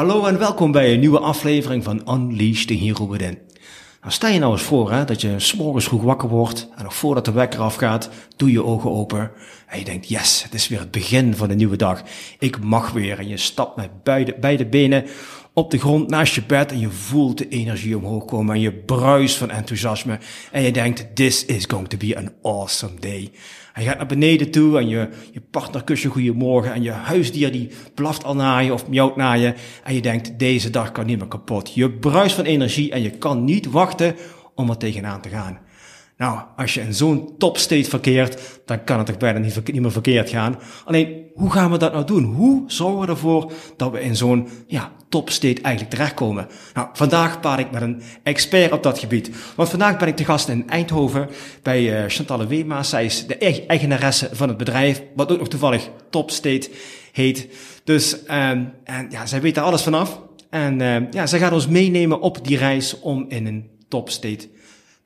Hallo en welkom bij een nieuwe aflevering van Unleash the Hero Within. Nou, stel je nou eens voor hè, dat je s'morgens vroeg wakker wordt en nog voordat de wekker afgaat, doe je ogen open en je denkt, yes, het is weer het begin van een nieuwe dag. Ik mag weer en je stapt met beide, beide benen op de grond naast je bed en je voelt de energie omhoog komen en je bruist van enthousiasme en je denkt, this is going to be an awesome day. Je gaat naar beneden toe en je, je partner kust je goeiemorgen en je huisdier die blaft al naar je of miauwt naar je en je denkt, deze dag kan niet meer kapot. Je bruist van energie en je kan niet wachten om er tegenaan te gaan. Nou, als je in zo'n topstate verkeert, dan kan het toch bijna niet, meer verkeerd gaan. Alleen, hoe gaan we dat nou doen? Hoe zorgen we ervoor dat we in zo'n ja, topstate eigenlijk terechtkomen? Nou, vandaag praat ik met een expert op dat gebied. Want vandaag ben ik te gast in Eindhoven bij uh, Chantal Wema. Zij is de eigenaresse van het bedrijf, wat ook nog toevallig Topstate heet. Dus, uh, en ja, zij weet daar alles vanaf. En uh, ja, zij gaat ons meenemen op die reis om in een topstate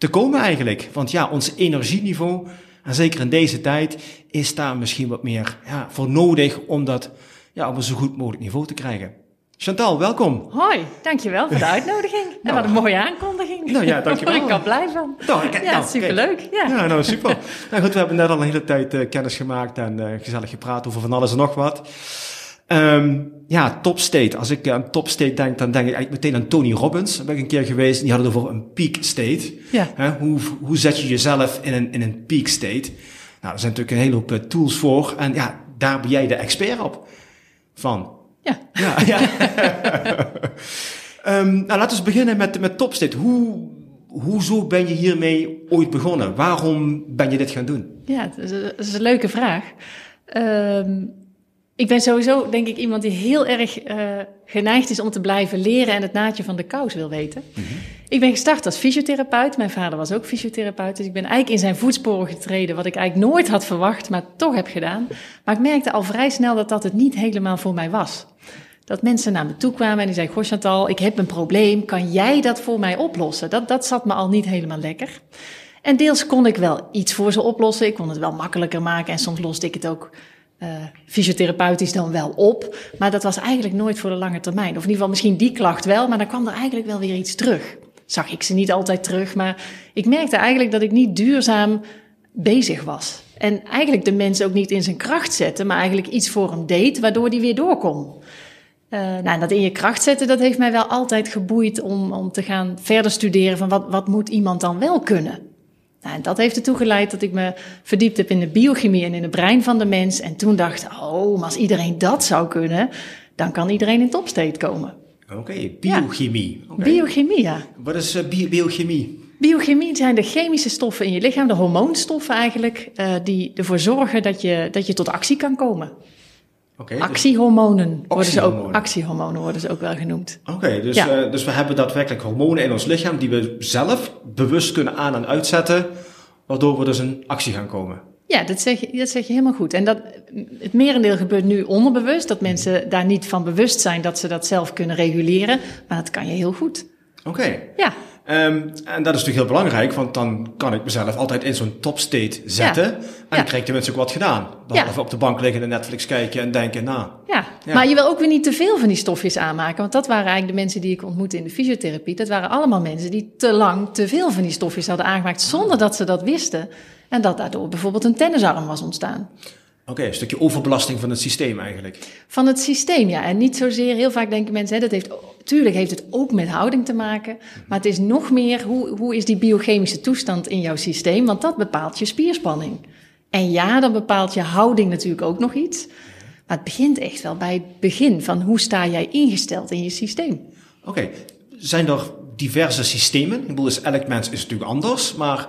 te komen eigenlijk. Want ja, ons energieniveau, en zeker in deze tijd, is daar misschien wat meer ja, voor nodig om dat ja, op een zo goed mogelijk niveau te krijgen. Chantal, welkom. Hoi, dankjewel voor de uitnodiging. Nou, en wat een mooie aankondiging. Nou ja, dankjewel. Ik al blij van. Nou, ik, ja, nou, superleuk. Ja. ja, nou super. nou goed, we hebben net al een hele tijd uh, kennis gemaakt en uh, gezellig gepraat over van alles en nog wat. Um, ja, topstate. Als ik aan topstate denk, dan denk ik eigenlijk meteen aan Tony Robbins. Daar ben ik een keer geweest. Die hadden het over een peak state. Ja. He, hoe, hoe zet je jezelf in een, in een peak state? Nou, er zijn natuurlijk een hele hoop uh, tools voor. En ja, daar ben jij de expert op. Van. Ja. Ja, ja. um, nou, laten we beginnen met, met topstate. Hoe, hoezo ben je hiermee ooit begonnen? Waarom ben je dit gaan doen? Ja, dat is, dat is een leuke vraag. Um, ik ben sowieso, denk ik, iemand die heel erg uh, geneigd is om te blijven leren en het naadje van de kous wil weten. Mm -hmm. Ik ben gestart als fysiotherapeut. Mijn vader was ook fysiotherapeut. Dus ik ben eigenlijk in zijn voetsporen getreden, wat ik eigenlijk nooit had verwacht, maar toch heb gedaan. Maar ik merkte al vrij snel dat dat het niet helemaal voor mij was. Dat mensen naar me toe kwamen en die zeiden, goh Chantal, ik heb een probleem, kan jij dat voor mij oplossen? Dat, dat zat me al niet helemaal lekker. En deels kon ik wel iets voor ze oplossen. Ik kon het wel makkelijker maken en soms loste ik het ook uh, fysiotherapeutisch dan wel op. Maar dat was eigenlijk nooit voor de lange termijn. Of in ieder geval misschien die klacht wel, maar dan kwam er eigenlijk wel weer iets terug. Zag ik ze niet altijd terug, maar ik merkte eigenlijk dat ik niet duurzaam bezig was. En eigenlijk de mensen ook niet in zijn kracht zette, maar eigenlijk iets voor hem deed, waardoor hij weer doorkom. Uh, nou, dat in je kracht zetten, dat heeft mij wel altijd geboeid om, om te gaan verder studeren van wat, wat moet iemand dan wel kunnen. Nou, en dat heeft ertoe geleid dat ik me verdiept heb in de biochemie en in het brein van de mens. En toen dacht ik, oh, maar als iedereen dat zou kunnen, dan kan iedereen in topstate komen. Oké, okay, biochemie. Ja. Okay. Biochemie, ja. Wat is uh, bi biochemie? Biochemie zijn de chemische stoffen in je lichaam, de hormoonstoffen eigenlijk, uh, die ervoor zorgen dat je, dat je tot actie kan komen. Okay, actiehormonen, dus worden ze ook, actiehormonen worden ze ook wel genoemd. Oké, okay, dus, ja. uh, dus we hebben daadwerkelijk hormonen in ons lichaam die we zelf bewust kunnen aan- en uitzetten, waardoor we dus in actie gaan komen. Ja, dat zeg, je, dat zeg je helemaal goed. En dat, het merendeel gebeurt nu onderbewust, dat mensen daar niet van bewust zijn dat ze dat zelf kunnen reguleren, maar dat kan je heel goed. Oké. Okay. Ja. Um, en dat is natuurlijk heel belangrijk, want dan kan ik mezelf altijd in zo'n topstate zetten. Ja. En dan ja. krijg ik tenminste ook wat gedaan. Behalve ja. op de bank liggen en Netflix kijken en denken, nou... Ja. ja, maar je wil ook weer niet te veel van die stofjes aanmaken. Want dat waren eigenlijk de mensen die ik ontmoette in de fysiotherapie. Dat waren allemaal mensen die te lang te veel van die stofjes hadden aangemaakt... zonder dat ze dat wisten. En dat daardoor bijvoorbeeld een tennisarm was ontstaan. Oké, okay, een stukje overbelasting van het systeem eigenlijk. Van het systeem, ja. En niet zozeer, heel vaak denken mensen, hè, dat heeft, tuurlijk heeft het ook met houding te maken. Maar het is nog meer, hoe, hoe is die biochemische toestand in jouw systeem? Want dat bepaalt je spierspanning. En ja, dan bepaalt je houding natuurlijk ook nog iets. Maar het begint echt wel bij het begin van hoe sta jij ingesteld in je systeem. Oké, okay. zijn er diverse systemen? Ik bedoel, dus elk mens is natuurlijk anders, maar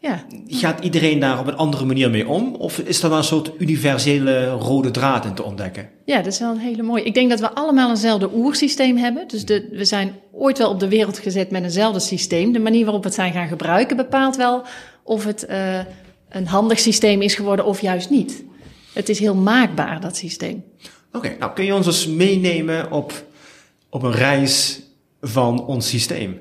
Ja. Gaat iedereen daar op een andere manier mee om? Of is er wel een soort universele rode draad in te ontdekken? ja, dat is wel een hele mooie. Ik denk dat we allemaal eenzelfde oersysteem hebben. Dus de, we zijn ooit wel op de wereld gezet met eenzelfde systeem. De manier waarop we het zijn gaan gebruiken bepaalt wel of het uh, een handig systeem is geworden of juist niet. Het is heel maakbaar, dat systeem. Oké, nou kun je ons eens meenemen op, op een reis van ons systeem?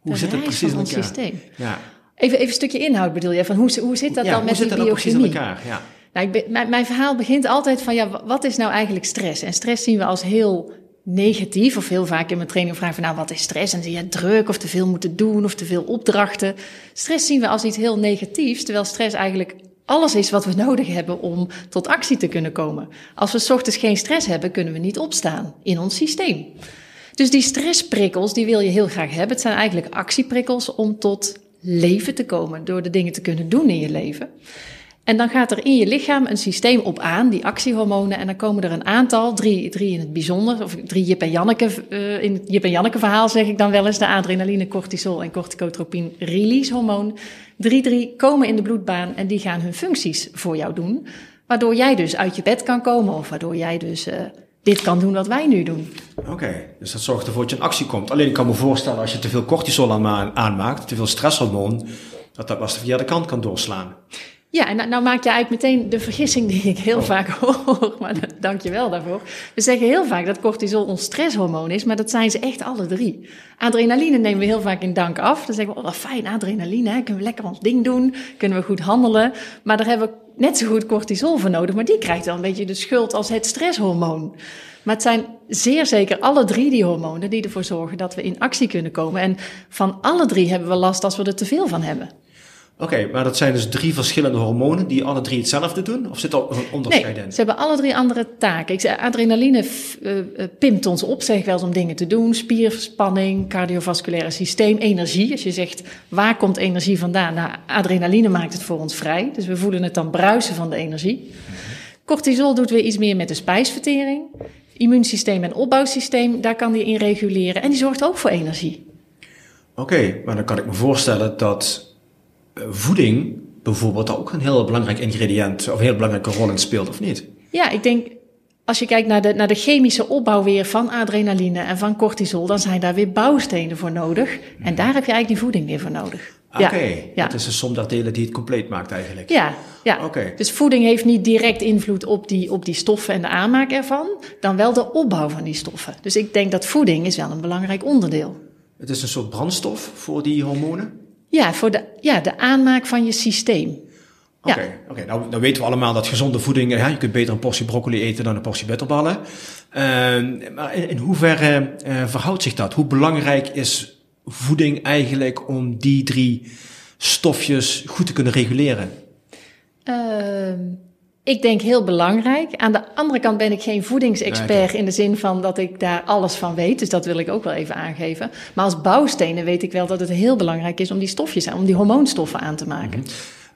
Hoe een zit het precies in elkaar? systeem. Ja. Even, even een stukje inhoud bedoel je, van hoe, hoe zit dat dan met die biochemie? precies in elkaar? Ja. Nou, ik mijn, mijn verhaal begint altijd van, ja, wat is nou eigenlijk stress? En stress zien we als heel negatief, of heel vaak in mijn training vragen van, nou, wat is stress? En zie je druk, of te veel moeten doen, of te veel opdrachten. Stress zien we als iets heel negatiefs, terwijl stress eigenlijk alles is wat we nodig hebben om tot actie te kunnen komen. Als we s ochtends geen stress hebben, kunnen we niet opstaan in ons systeem. Dus die stressprikkels, die wil je heel graag hebben. Het zijn eigenlijk actieprikkels om tot leven te komen, door de dingen te kunnen doen in je leven. En dan gaat er in je lichaam een systeem op aan, die actiehormonen. En dan komen er een aantal, drie, drie in het bijzonder, of drie Jip en Janneke, uh, in het Jip en Janneke verhaal zeg ik dan wel eens, de adrenaline, cortisol en corticotropin release hormoon. Drie, drie komen in de bloedbaan en die gaan hun functies voor jou doen. Waardoor jij dus uit je bed kan komen of waardoor jij dus uh, dit kan doen wat wij nu doen. Oké, dus dat zorgt ervoor dat je in actie komt. Alleen ik kan me voorstellen als je te veel cortisol aanmaakt, te veel stresshormoon, dat dat wel de verkeerde kant kan doorslaan. Ja, en nou, nou maak je eigenlijk meteen de vergissing die ik heel oh. vaak hoor, maar dank je wel daarvoor. We zeggen heel vaak dat cortisol ons stresshormoon is, maar dat zijn ze echt alle drie. Adrenaline nemen we heel vaak in dank af. Dan zeggen we, oh wat fijn, adrenaline, hè? kunnen we lekker ons ding doen, kunnen we goed handelen. Maar daar hebben we net zo goed cortisol voor nodig, maar die krijgt wel een beetje de schuld als het stresshormoon. Maar het zijn zeer zeker alle drie die hormonen die ervoor zorgen dat we in actie kunnen komen. En van alle drie hebben we last als we er te veel van hebben. Oké, maar dat zijn dus drie verschillende hormonen die alle drie hetzelfde doen? Of zit er een onderscheid nee, in? ze hebben alle drie andere taken. Ik zeg, adrenaline uh, pimpt ons op, zeg ik wel eens, om dingen te doen. Spierspanning, cardiovasculaire systeem, energie. Als je zegt, waar komt energie vandaan? Nou, adrenaline maakt het voor ons vrij. Dus we voelen het dan bruisen van de energie. Cortisol doet weer iets meer met de spijsvertering. Immuunsysteem en opbouwsysteem, daar kan die in reguleren. En die zorgt ook voor energie. Oké, maar dan kan ik me voorstellen dat eh, voeding bijvoorbeeld ook een heel belangrijk ingrediënt of een heel belangrijke rol in speelt, of niet? Ja, ik denk als je kijkt naar de, naar de chemische opbouw weer van adrenaline en van cortisol, dan zijn daar weer bouwstenen voor nodig. En daar heb je eigenlijk die voeding weer voor nodig. Oké, okay. ja, het is een som der delen die het compleet maakt eigenlijk. Ja, ja. Oké. dus voeding heeft niet direct invloed op die, op die stoffen en de aanmaak ervan, dan wel de opbouw van die stoffen. Dus ik denk dat voeding is wel een belangrijk onderdeel. Het is een soort brandstof voor die hormonen? Ja, voor de, ja, de aanmaak van je systeem. Oké, ja. oké. nou, nou weten we allemaal dat gezonde voeding, ja, je kunt beter een portie broccoli eten dan een portie bitterballen. Uh, maar in, in hoeverre uh, verhoudt zich dat? Hoe belangrijk is voeding eigenlijk om die drie stofjes goed te kunnen reguleren? Uh, ik denk heel belangrijk. Aan de andere kant ben ik geen voedingsexpert in de zin van dat ik daar alles van weet. Dus dat wil ik ook wel even aangeven. Maar als bouwstenen weet ik wel dat het heel belangrijk is om die stofjes, om die hormoonstoffen aan te maken.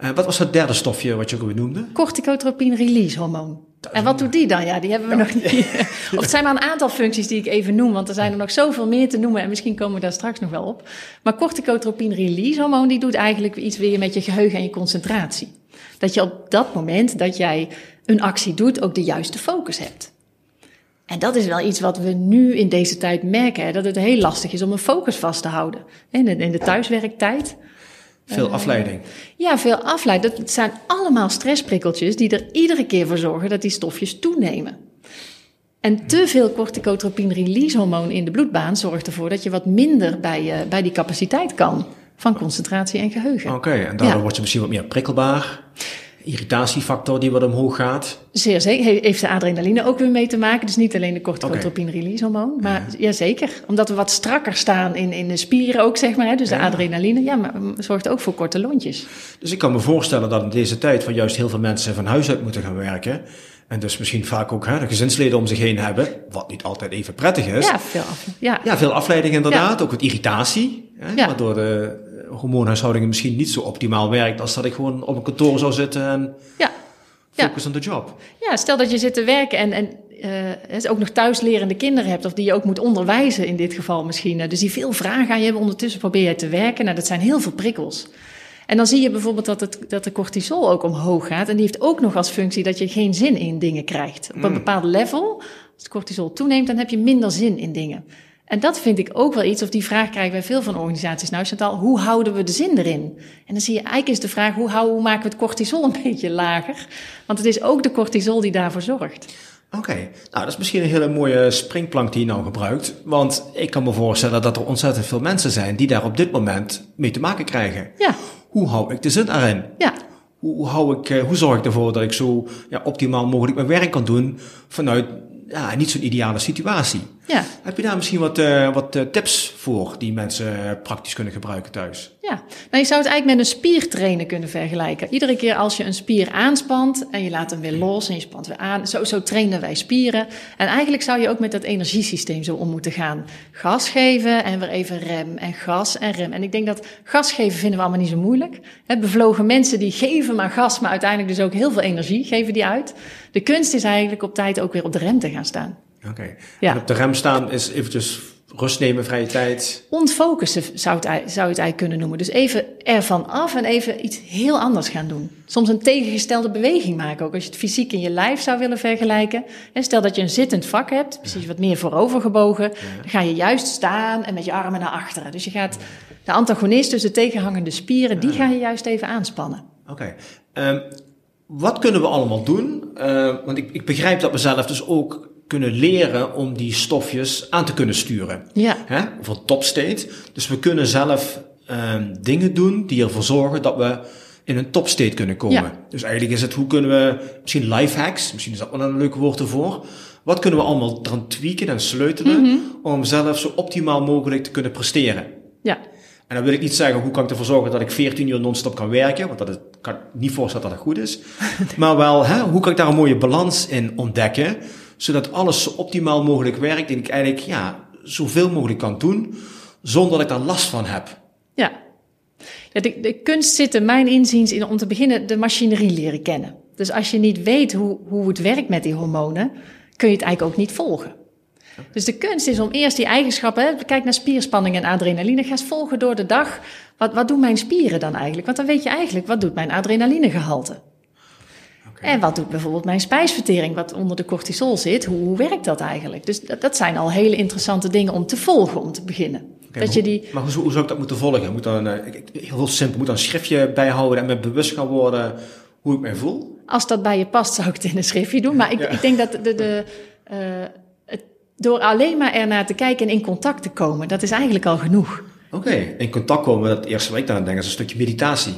uh, wat was het derde stofje wat je ook noemde? Corticotropin release hormoon. En wat doet die dan? Ja, die hebben we nog niet. of het zijn maar een aantal functies die ik even noem, want er zijn er nog zoveel meer te noemen en misschien komen we daar straks nog wel op. Maar corticotropin release hormoon die doet eigenlijk iets weer met je geheugen en je concentratie. Dat je op dat moment dat jij een actie doet ook de juiste focus hebt. En dat is wel iets wat we nu in deze tijd merken, hè, dat het heel lastig is om een focus vast te houden. In de, in de thuiswerktijd. Veel uh, afleiding. Ja, veel afleiding. Dat zijn allemaal stressprikkeltjes die er iedere keer voor zorgen dat die stofjes toenemen. En te veel corticotropin release hormoon in de bloedbaan zorgt ervoor dat je wat minder bij, uh, bij die capaciteit kan van concentratie en geheugen. Oké, en daardoor ja. word je misschien wat meer prikkelbaar. Irritatiefactor die wat omhoog gaat. Zeer zeker. Heeft de adrenaline ook weer mee te maken. Dus niet alleen de corticotropin release hormoon. Maar ja. ja. zeker. Omdat we wat strakker staan in, in de spieren ook, zeg maar. Hè? Dus de adrenaline, ja, maar zorgt ook voor korte lontjes. Dus ik kan me voorstellen dat in deze tijd van juist heel veel mensen van huis uit moeten gaan werken. En dus misschien vaak ook hè, de gezinsleden om zich heen hebben, wat niet altijd even prettig is. Ja, veel, afleiding. Ja. ja, veel afleiding inderdaad. Ook wat irritatie. Hè, Waardoor de hormoonhuishouding misschien niet zo optimaal werkt als dat ik gewoon op een kantoor zou zitten en ja. focus on the job. Ja, stel dat je zit te werken en, en uh, ook nog thuislerende kinderen hebt, of die je ook moet onderwijzen in dit geval misschien. dus die veel vragen aan je hebben, ondertussen probeer je te werken. Nou, dat zijn heel veel prikkels. En dan zie je bijvoorbeeld dat, het, dat de cortisol ook omhoog gaat. En die heeft ook nog als functie dat je geen zin in dingen krijgt. Op een Hmm. bepaald level, als het cortisol toeneemt, dan heb je minder zin in dingen. En dat vind ik ook wel iets, of die vraag krijgen wij veel van organisaties. Nou, Chantal, hoe houden we de zin erin? En dan zie je eigenlijk is de vraag, hoe, houden, hoe maken we het cortisol een beetje lager? Want het is ook de cortisol die daarvoor zorgt. Oké, nou dat is misschien een hele mooie springplank die je nou gebruikt. Want ik kan me voorstellen dat er ontzettend veel mensen zijn die daar op dit moment mee te maken krijgen. Ja, Hoe hou ik de zin erin? ja. Hoe, hou ik, eh, hoe zorg ik ervoor dat ik zo ja, optimaal mogelijk mijn werk kan doen vanuit ja, niet zo'n ideale situatie? Ja, Heb je daar misschien wat, eh, wat eh, tips voor die mensen eh, praktisch kunnen gebruiken thuis? ja. Nou, je zou het eigenlijk met een spiertrainen kunnen vergelijken. Iedere keer als je een spier aanspant en je laat hem weer los en je spant weer aan, zo, zo trainen wij spieren. En eigenlijk zou je ook met dat energiesysteem zo om moeten gaan. Gas geven en weer even rem en gas en rem. En ik denk dat gas geven vinden we allemaal niet zo moeilijk. Hè, bevlogen mensen die geven maar gas, maar uiteindelijk dus ook heel veel energie geven die uit. De kunst is eigenlijk op tijd ook weer op de rem te gaan staan. Oké. Ja. Op de rem staan is eventjes rust nemen, vrije tijd. Ontfocussen zou, het, zou je het eigenlijk kunnen noemen. Dus even ervan af en even iets heel anders gaan doen. Soms een tegengestelde beweging maken ook. Als je het fysiek in je lijf zou willen vergelijken. En stel dat je een zittend vak hebt, precies wat meer voorover gebogen. Dan ga je juist staan en met je armen naar achteren. Dus je gaat de antagonist, dus de tegenhangende spieren, die ga je juist even aanspannen. Oké. Ehm, wat kunnen we allemaal doen? Eh, want ik, ik begrijp dat we zelf dus ook kunnen leren om die stofjes aan te kunnen sturen. Ja. Hè? Voor topstate. Dus we kunnen zelf ehm, dingen doen die ervoor zorgen dat we in een topstate kunnen komen. Ja. Dus eigenlijk is het hoe kunnen we, misschien life hacks, misschien is dat wel een leuk woord ervoor. Wat kunnen we allemaal eraan tweaken en sleutelen Mhm. om zelf zo optimaal mogelijk te kunnen presteren? Ja, En dan wil ik niet zeggen hoe kan ik ervoor zorgen dat ik 14 uur non-stop kan werken, want dat is, kan ik niet voorstellen dat dat goed is. maar wel, hè, hoe kan ik daar een mooie balans in ontdekken, zodat alles zo optimaal mogelijk werkt en ik eigenlijk ja, zoveel mogelijk kan doen, zonder dat ik daar last van heb. Ja. ja de, kunst zit in mijn inziens in om te beginnen de machinerie leren kennen. Dus als je niet weet hoe, hoe het werkt met die hormonen, kun je het eigenlijk ook niet volgen. Dus de kunst is om eerst die eigenschappen, kijk naar spierspanning en adrenaline, ga eens volgen door de dag. Wat, wat doen mijn spieren dan eigenlijk? Want dan weet je eigenlijk, wat doet mijn adrenalinegehalte? En wat doet bijvoorbeeld mijn spijsvertering, wat onder de cortisol zit? Hoe, hoe werkt dat eigenlijk? Dus dat, dat zijn al hele interessante dingen om te volgen, om te beginnen. Dat maar je hoe- die, Maar hoe, hoe zou ik dat moeten volgen? Moet dan, eh, heel simpel, moet dan een schriftje bijhouden en me bewust gaan worden hoe ik mij voel? Als dat bij je past, zou ik het in een schriftje doen. Maar ik, Ja. ik denk dat de, de, eh, het, door alleen maar ernaar te kijken en in contact te komen, dat is eigenlijk al genoeg. Oké, in contact komen, dat eerste wat ik dan denk is een stukje meditatie.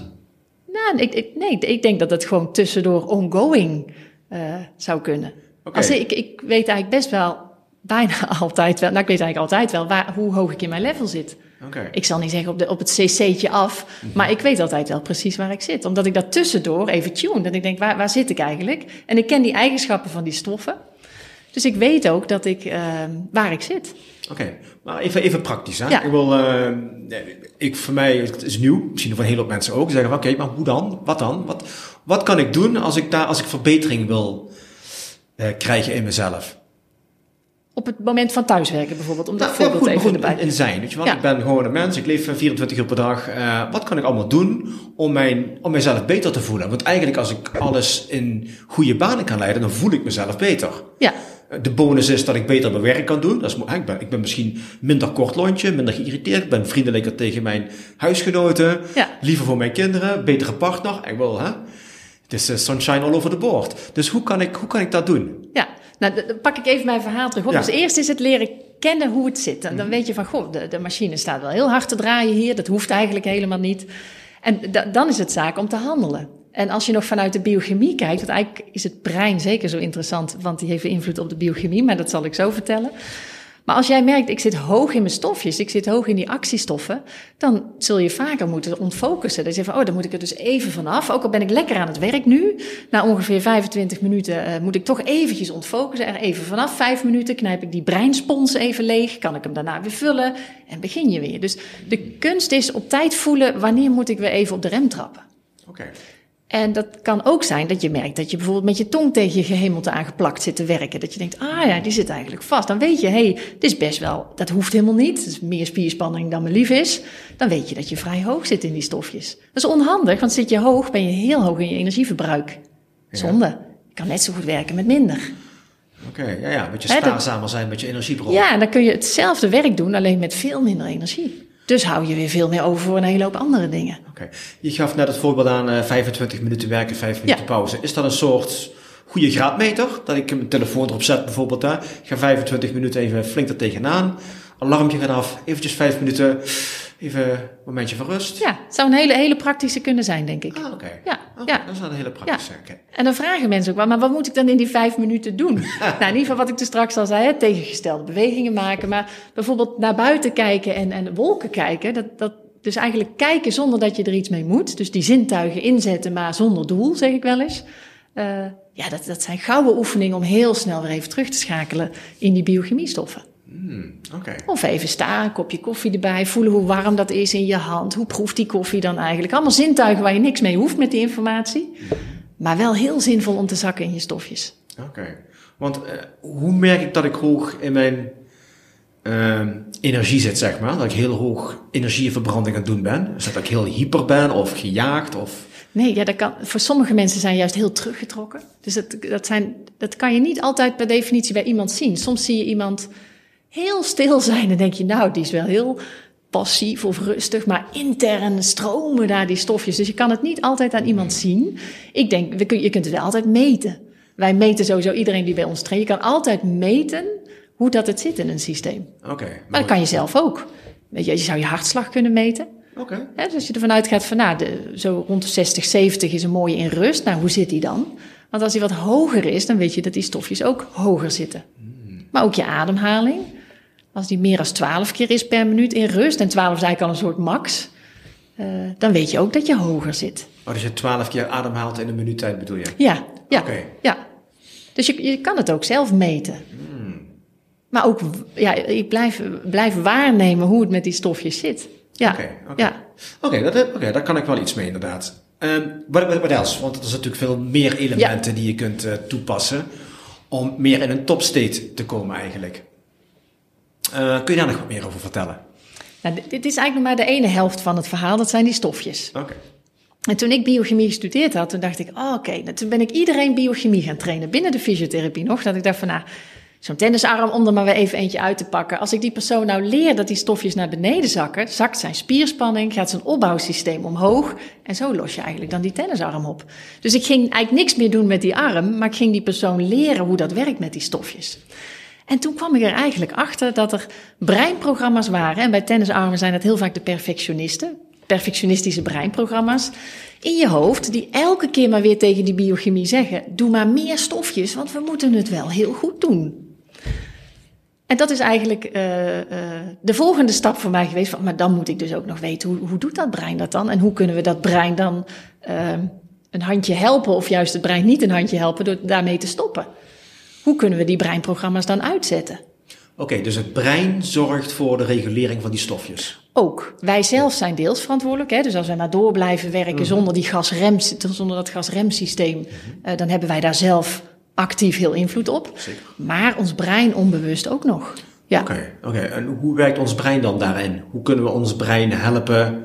Nou, ik, ik, nee, ik denk dat het gewoon tussendoor ongoing eh, zou kunnen. Als ik, ik weet eigenlijk best wel, bijna altijd wel, nou ik weet eigenlijk altijd wel waar, hoe hoog ik in mijn level zit. Ik zal niet zeggen op, de, op het cc'tje af, maar ik weet altijd wel precies waar ik zit. Omdat ik dat tussendoor even tune. Dat ik denk, waar, waar zit ik eigenlijk? En ik ken die eigenschappen van die stoffen. Dus ik weet ook dat ik, eh, waar ik zit. Oké, maar even, even praktisch. Hè? Ja. Ik wil, eh, ik, voor mij het is nieuw, misschien voor een hele hoop mensen ook. Zeggen van oké, maar hoe dan? Wat dan? Wat, wat kan ik doen als ik, daar, als ik verbetering wil eh, krijgen in mezelf? Op het moment van thuiswerken bijvoorbeeld, om dat Nou, voorbeeld goed, even goed erbij. in, zijn. Weet je wel? Ja. Ik ben gewoon een mens, ik leef eh, 24 uur per dag. Eh, wat kan ik allemaal doen om, mijn, om mijzelf beter te voelen? Want eigenlijk als ik alles in goede banen kan leiden, dan voel ik mezelf beter. Ja, De bonus is dat ik beter mijn werk kan doen. Dat is, ik, ben, ik ben misschien minder kort lontje, minder geïrriteerd. Ik ben vriendelijker tegen mijn huisgenoten. Ja. Liever voor mijn kinderen, betere partner. Ik wil, hè? Het is eh, sunshine all over the board. Dus hoe kan ik, hoe kan ik dat doen? ja. Nou, dan pak ik even mijn verhaal terug op. Ja. Mhm. Dus eerst is het leren kennen hoe het zit. En dan weet je van, goh, de, de machine staat wel heel hard te draaien hier. Dat hoeft eigenlijk helemaal niet. En da- dan is het zaak om te handelen. En als je nog vanuit de biochemie kijkt, want eigenlijk is het brein zeker zo interessant, want die heeft invloed op de biochemie, maar dat zal ik zo vertellen. Maar als jij merkt, ik zit hoog in mijn stofjes, ik zit hoog in die actiestoffen, dan zul je vaker moeten ontfocussen. Dan zeg je van, oh, dan moet ik er dus even vanaf. Ook al ben ik lekker aan het werk nu, na ongeveer 25 minuten eh, moet ik toch eventjes ontfocussen. Er even vanaf, vijf minuten knijp ik die breinspons even leeg, kan ik hem daarna weer vullen en begin je weer. Dus de kunst is op tijd voelen, wanneer moet ik weer even op de rem trappen. Oké. En dat kan ook zijn dat je merkt dat je bijvoorbeeld met je tong tegen je gehemelte aangeplakt zit te werken. Dat je denkt, ah ja, die zit eigenlijk vast. Dan weet je, hé, hey, dit is best wel, dat hoeft helemaal niet. Het is meer spierspanning dan me lief is. Dan weet je dat je vrij hoog zit in die stofjes. Dat is onhandig, want zit je hoog, ben je heel hoog in je energieverbruik. Zonde. Je kan net zo goed werken met minder. Oké, ja, ja, met je spaarzamer zijn met je energiebron. Ja, dan kun je hetzelfde werk doen, alleen met veel minder energie. Dus hou je weer veel meer over voor een hele hoop andere dingen. Oké. Je gaf net het voorbeeld aan uh, 25 minuten werken, 5 minuten pauze. Is dat een soort goede graadmeter? Dat ik mijn telefoon erop zet bijvoorbeeld daar. Ik ga 25 minuten even flink er tegenaan. Alarmpje gaat af, eventjes 5 minuten Even een momentje van rust. Ja, het zou een hele, hele praktische kunnen zijn, denk ik. Ah, oké. Ja, ja. Dat is een hele praktische. Ja. En dan vragen mensen ook wel, maar wat moet ik dan in die vijf minuten doen? nou, in ieder geval wat ik er straks al zei, hè, tegengestelde bewegingen maken. Maar bijvoorbeeld naar buiten kijken en, en wolken kijken. Dat, dat, dus eigenlijk kijken zonder dat je er iets mee moet. Dus die zintuigen inzetten, maar zonder doel, zeg ik wel eens. Uh, ja, dat, dat zijn gouden oefeningen om heel snel weer even terug te schakelen in die biochemiestoffen. Mm, Of even staan, een kopje koffie erbij, voelen hoe warm dat is in je hand. Hoe proeft die koffie dan eigenlijk? Allemaal zintuigen waar je niks mee hoeft met die informatie. Maar wel heel zinvol om te zakken in je stofjes. Oké. Want uh, hoe merk ik dat ik hoog in mijn uh, energie zit, zeg maar? Dat ik heel hoog energieverbranding aan het doen ben? Is dat ik heel hyper ben of gejaagd? Of... Nee, ja, dat kan, voor sommige mensen zijn juist heel teruggetrokken. Dus dat, dat, zijn, dat kan je niet altijd per definitie bij iemand zien. Soms zie je iemand heel stil zijn. Dan denk je, nou, die is wel heel passief of rustig, maar intern stromen daar die stofjes. Dus je kan het niet altijd aan iemand zien. Ik denk, je kunt het wel altijd meten. Wij meten sowieso iedereen die bij ons traint. Je kan altijd meten hoe dat het zit in een systeem. Oké. maar dat kan je zelf ook. Weet je, je zou je hartslag kunnen meten. Oké. dus als je ervan uitgaat van, nou, de, zo rond de 60, 70 is een mooie in rust. Nou, hoe zit die dan? Want als die wat hoger is, dan weet je dat die stofjes ook hoger zitten. Hmm. Maar ook je ademhaling. Als die meer dan 12 keer is per minuut in rust, en 12 is eigenlijk al een soort max, uh, dan weet je ook dat je hoger zit. Oh, dus je 12 keer ademhaalt in een minuut tijd bedoel je? Ja, ja. Okay. ja. Dus je, je kan het ook zelf meten. Hmm. Maar ook, ja, ik blijf, blijf waarnemen hoe het met die stofjes zit. Ja. Oké, okay, ja. Oké, dat, okay, daar kan ik wel iets mee inderdaad. Um, wat, wat, else? Want er zijn natuurlijk veel meer elementen die je kunt uh, toepassen om meer in een topstate te komen eigenlijk. Uh, kun je daar nog wat meer over vertellen? Nou, dit is eigenlijk nog maar de ene helft van het verhaal, dat zijn die stofjes. Oké. En toen ik biochemie gestudeerd had, toen dacht ik, oh, oké, okay. toen ben ik iedereen biochemie gaan trainen, binnen de fysiotherapie nog. Dat ik dacht van, nou, zo'n tennisarm om er maar weer even eentje uit te pakken. Als ik die persoon nou leer dat die stofjes naar beneden zakken, zakt zijn spierspanning, gaat zijn opbouwsysteem omhoog. En zo los je eigenlijk dan die tennisarm op. Dus ik ging eigenlijk niks meer doen met die arm, maar ik ging die persoon leren hoe dat werkt met die stofjes. En toen kwam ik er eigenlijk achter dat er breinprogramma's waren. En bij tennisarmen zijn dat heel vaak de perfectionisten. Perfectionistische breinprogramma's in je hoofd, die elke keer maar weer tegen die biochemie zeggen: doe maar meer stofjes, want we moeten het wel heel goed doen. En dat is eigenlijk uh, uh, de volgende stap voor mij geweest. Van, maar dan moet ik dus ook nog weten hoe, hoe doet dat brein dat dan? En hoe kunnen we dat brein dan uh, een handje helpen, of juist het brein niet een handje helpen door daarmee te stoppen? Hoe kunnen we die breinprogramma's dan uitzetten? Oké, dus het brein zorgt voor de regulering van die stofjes. Ook. Wij zelf zijn deels verantwoordelijk. Hè? Dus als wij maar door blijven werken mhm. zonder, die gasrem, zonder dat gasremsysteem, mm uh, dan hebben wij daar zelf actief heel invloed op. Zeker. Maar ons brein onbewust ook nog. Ja. Oké, oké. en hoe werkt ons brein dan daarin? Hoe kunnen we ons brein helpen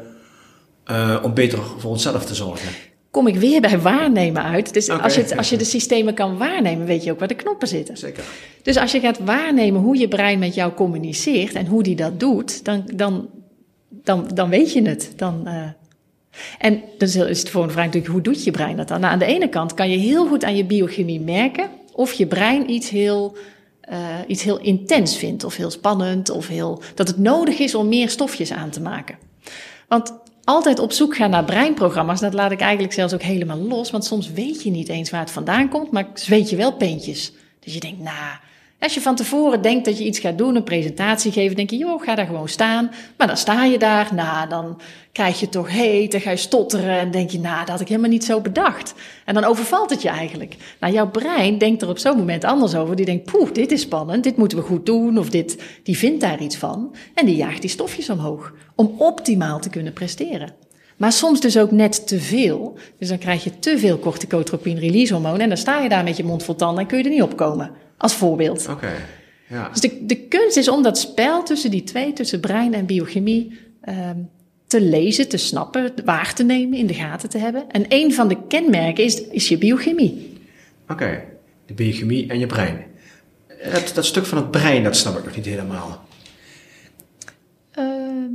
uh, om beter voor onszelf te zorgen? Kom ik weer bij waarnemen uit. Dus als, je als je de systemen kan waarnemen, weet je ook waar de knoppen zitten. Zeker. Dus als je gaat waarnemen hoe je brein met jou communiceert en hoe die dat doet, dan, dan, dan, dan weet je het. Dan, uh... En dan is de volgende vraag natuurlijk, hoe doet je brein dat dan? Nou, aan de ene kant kan je heel goed aan je biochemie merken of je brein iets heel, uh, iets heel intens vindt, of heel spannend, of heel, dat het nodig is om meer stofjes aan te maken. Want altijd op zoek gaan naar breinprogramma's, dat laat ik eigenlijk zelfs ook helemaal los. Want soms weet je niet eens waar het vandaan komt, maar weet je wel peentjes. Dus je denkt, nou, als je van tevoren denkt dat je iets gaat doen, een presentatie geven, denk je, joh, ga daar gewoon staan. Maar dan sta je daar, nou, dan krijg je toch heet, dan ga je stotteren en denk je, nou, dat had ik helemaal niet zo bedacht. En dan overvalt het je eigenlijk. Nou, jouw brein denkt er op zo'n moment anders over. Die denkt, poeh, dit is spannend, dit moeten we goed doen, of dit, die vindt daar iets van. En die jaagt die stofjes omhoog, om optimaal te kunnen presteren. Maar soms dus ook net te veel. Dus dan krijg je te veel corticotropin release hormoon. En dan sta je daar met je mond vol tanden en kun je er niet op komen. Als voorbeeld. Oké. Ja. Dus de, de kunst is om dat spel tussen die twee, tussen brein en biochemie, ehm, te lezen, te snappen, waar te nemen, in de gaten te hebben. En een van de kenmerken is, is je biochemie. Oké. De biochemie en je brein. Dat, dat stuk van het brein, dat snap ik nog niet helemaal. Ehm,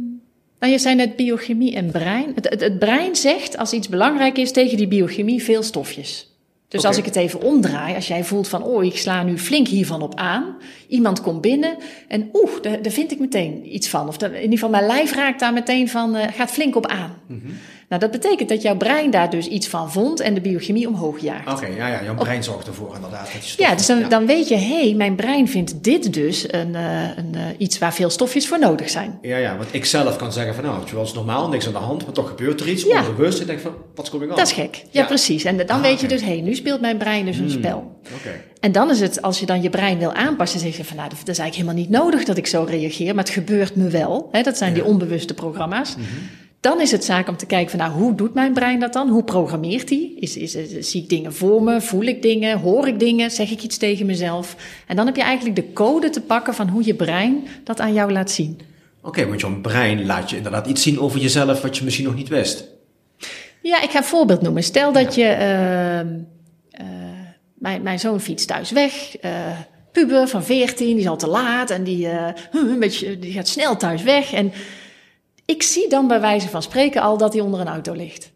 nou, je zei net biochemie en brein. Het, het, het brein zegt, als iets belangrijk is, tegen die biochemie veel stofjes. Dus als ik het even omdraai, als jij voelt van, oh, ik sla nu flink hiervan op aan. Iemand komt binnen en oeh, daar, daar vind ik meteen iets van. Of in ieder geval mijn lijf raakt daar meteen van, eh, gaat flink op aan. Nou, dat betekent dat jouw brein daar dus iets van vond en de biochemie omhoog jaagt. Oké, ja, ja, jouw brein zorgt ervoor inderdaad. Dat stof- Ja, dus dan, dan weet je, hé, hey, mijn brein vindt dit dus een, eh, een, eh, iets waar veel stofjes voor nodig zijn. Ja, ja, want ik zelf kan zeggen van nou, het was normaal, niks aan de hand, maar toch gebeurt er iets, Ja. onbewust. Ik denk van, wat is going on? Dat is gek. Ja, Ja. precies. En dan Ah, weet je dus, hé, hey, nu speelt mijn brein dus een spel. Oké. En dan is het, als je dan je brein wil aanpassen, zeg je van, nou, dat is eigenlijk helemaal niet nodig dat ik zo reageer, maar het gebeurt me wel. Hè, dat zijn die onbewuste programma's. Dan is het zaak om te kijken van, nou, hoe doet mijn brein dat dan? Hoe programmeert hij? Is, is, is- zie ik dingen voor me? Voel ik dingen? Hoor ik dingen? Zeg ik iets tegen mezelf? En dan heb je eigenlijk de code te pakken van hoe je brein dat aan jou laat zien. Oké, want jouw brein laat je inderdaad iets zien over jezelf wat je misschien nog niet wist. Ja, ik ga een voorbeeld noemen. Stel dat je. eh, mijn, mijn zoon fietst thuis weg. eh, puber van 14, die is al te laat en die, eh, een beetje, die gaat snel thuis weg. En ik zie dan bij wijze van spreken al dat hij onder een auto ligt.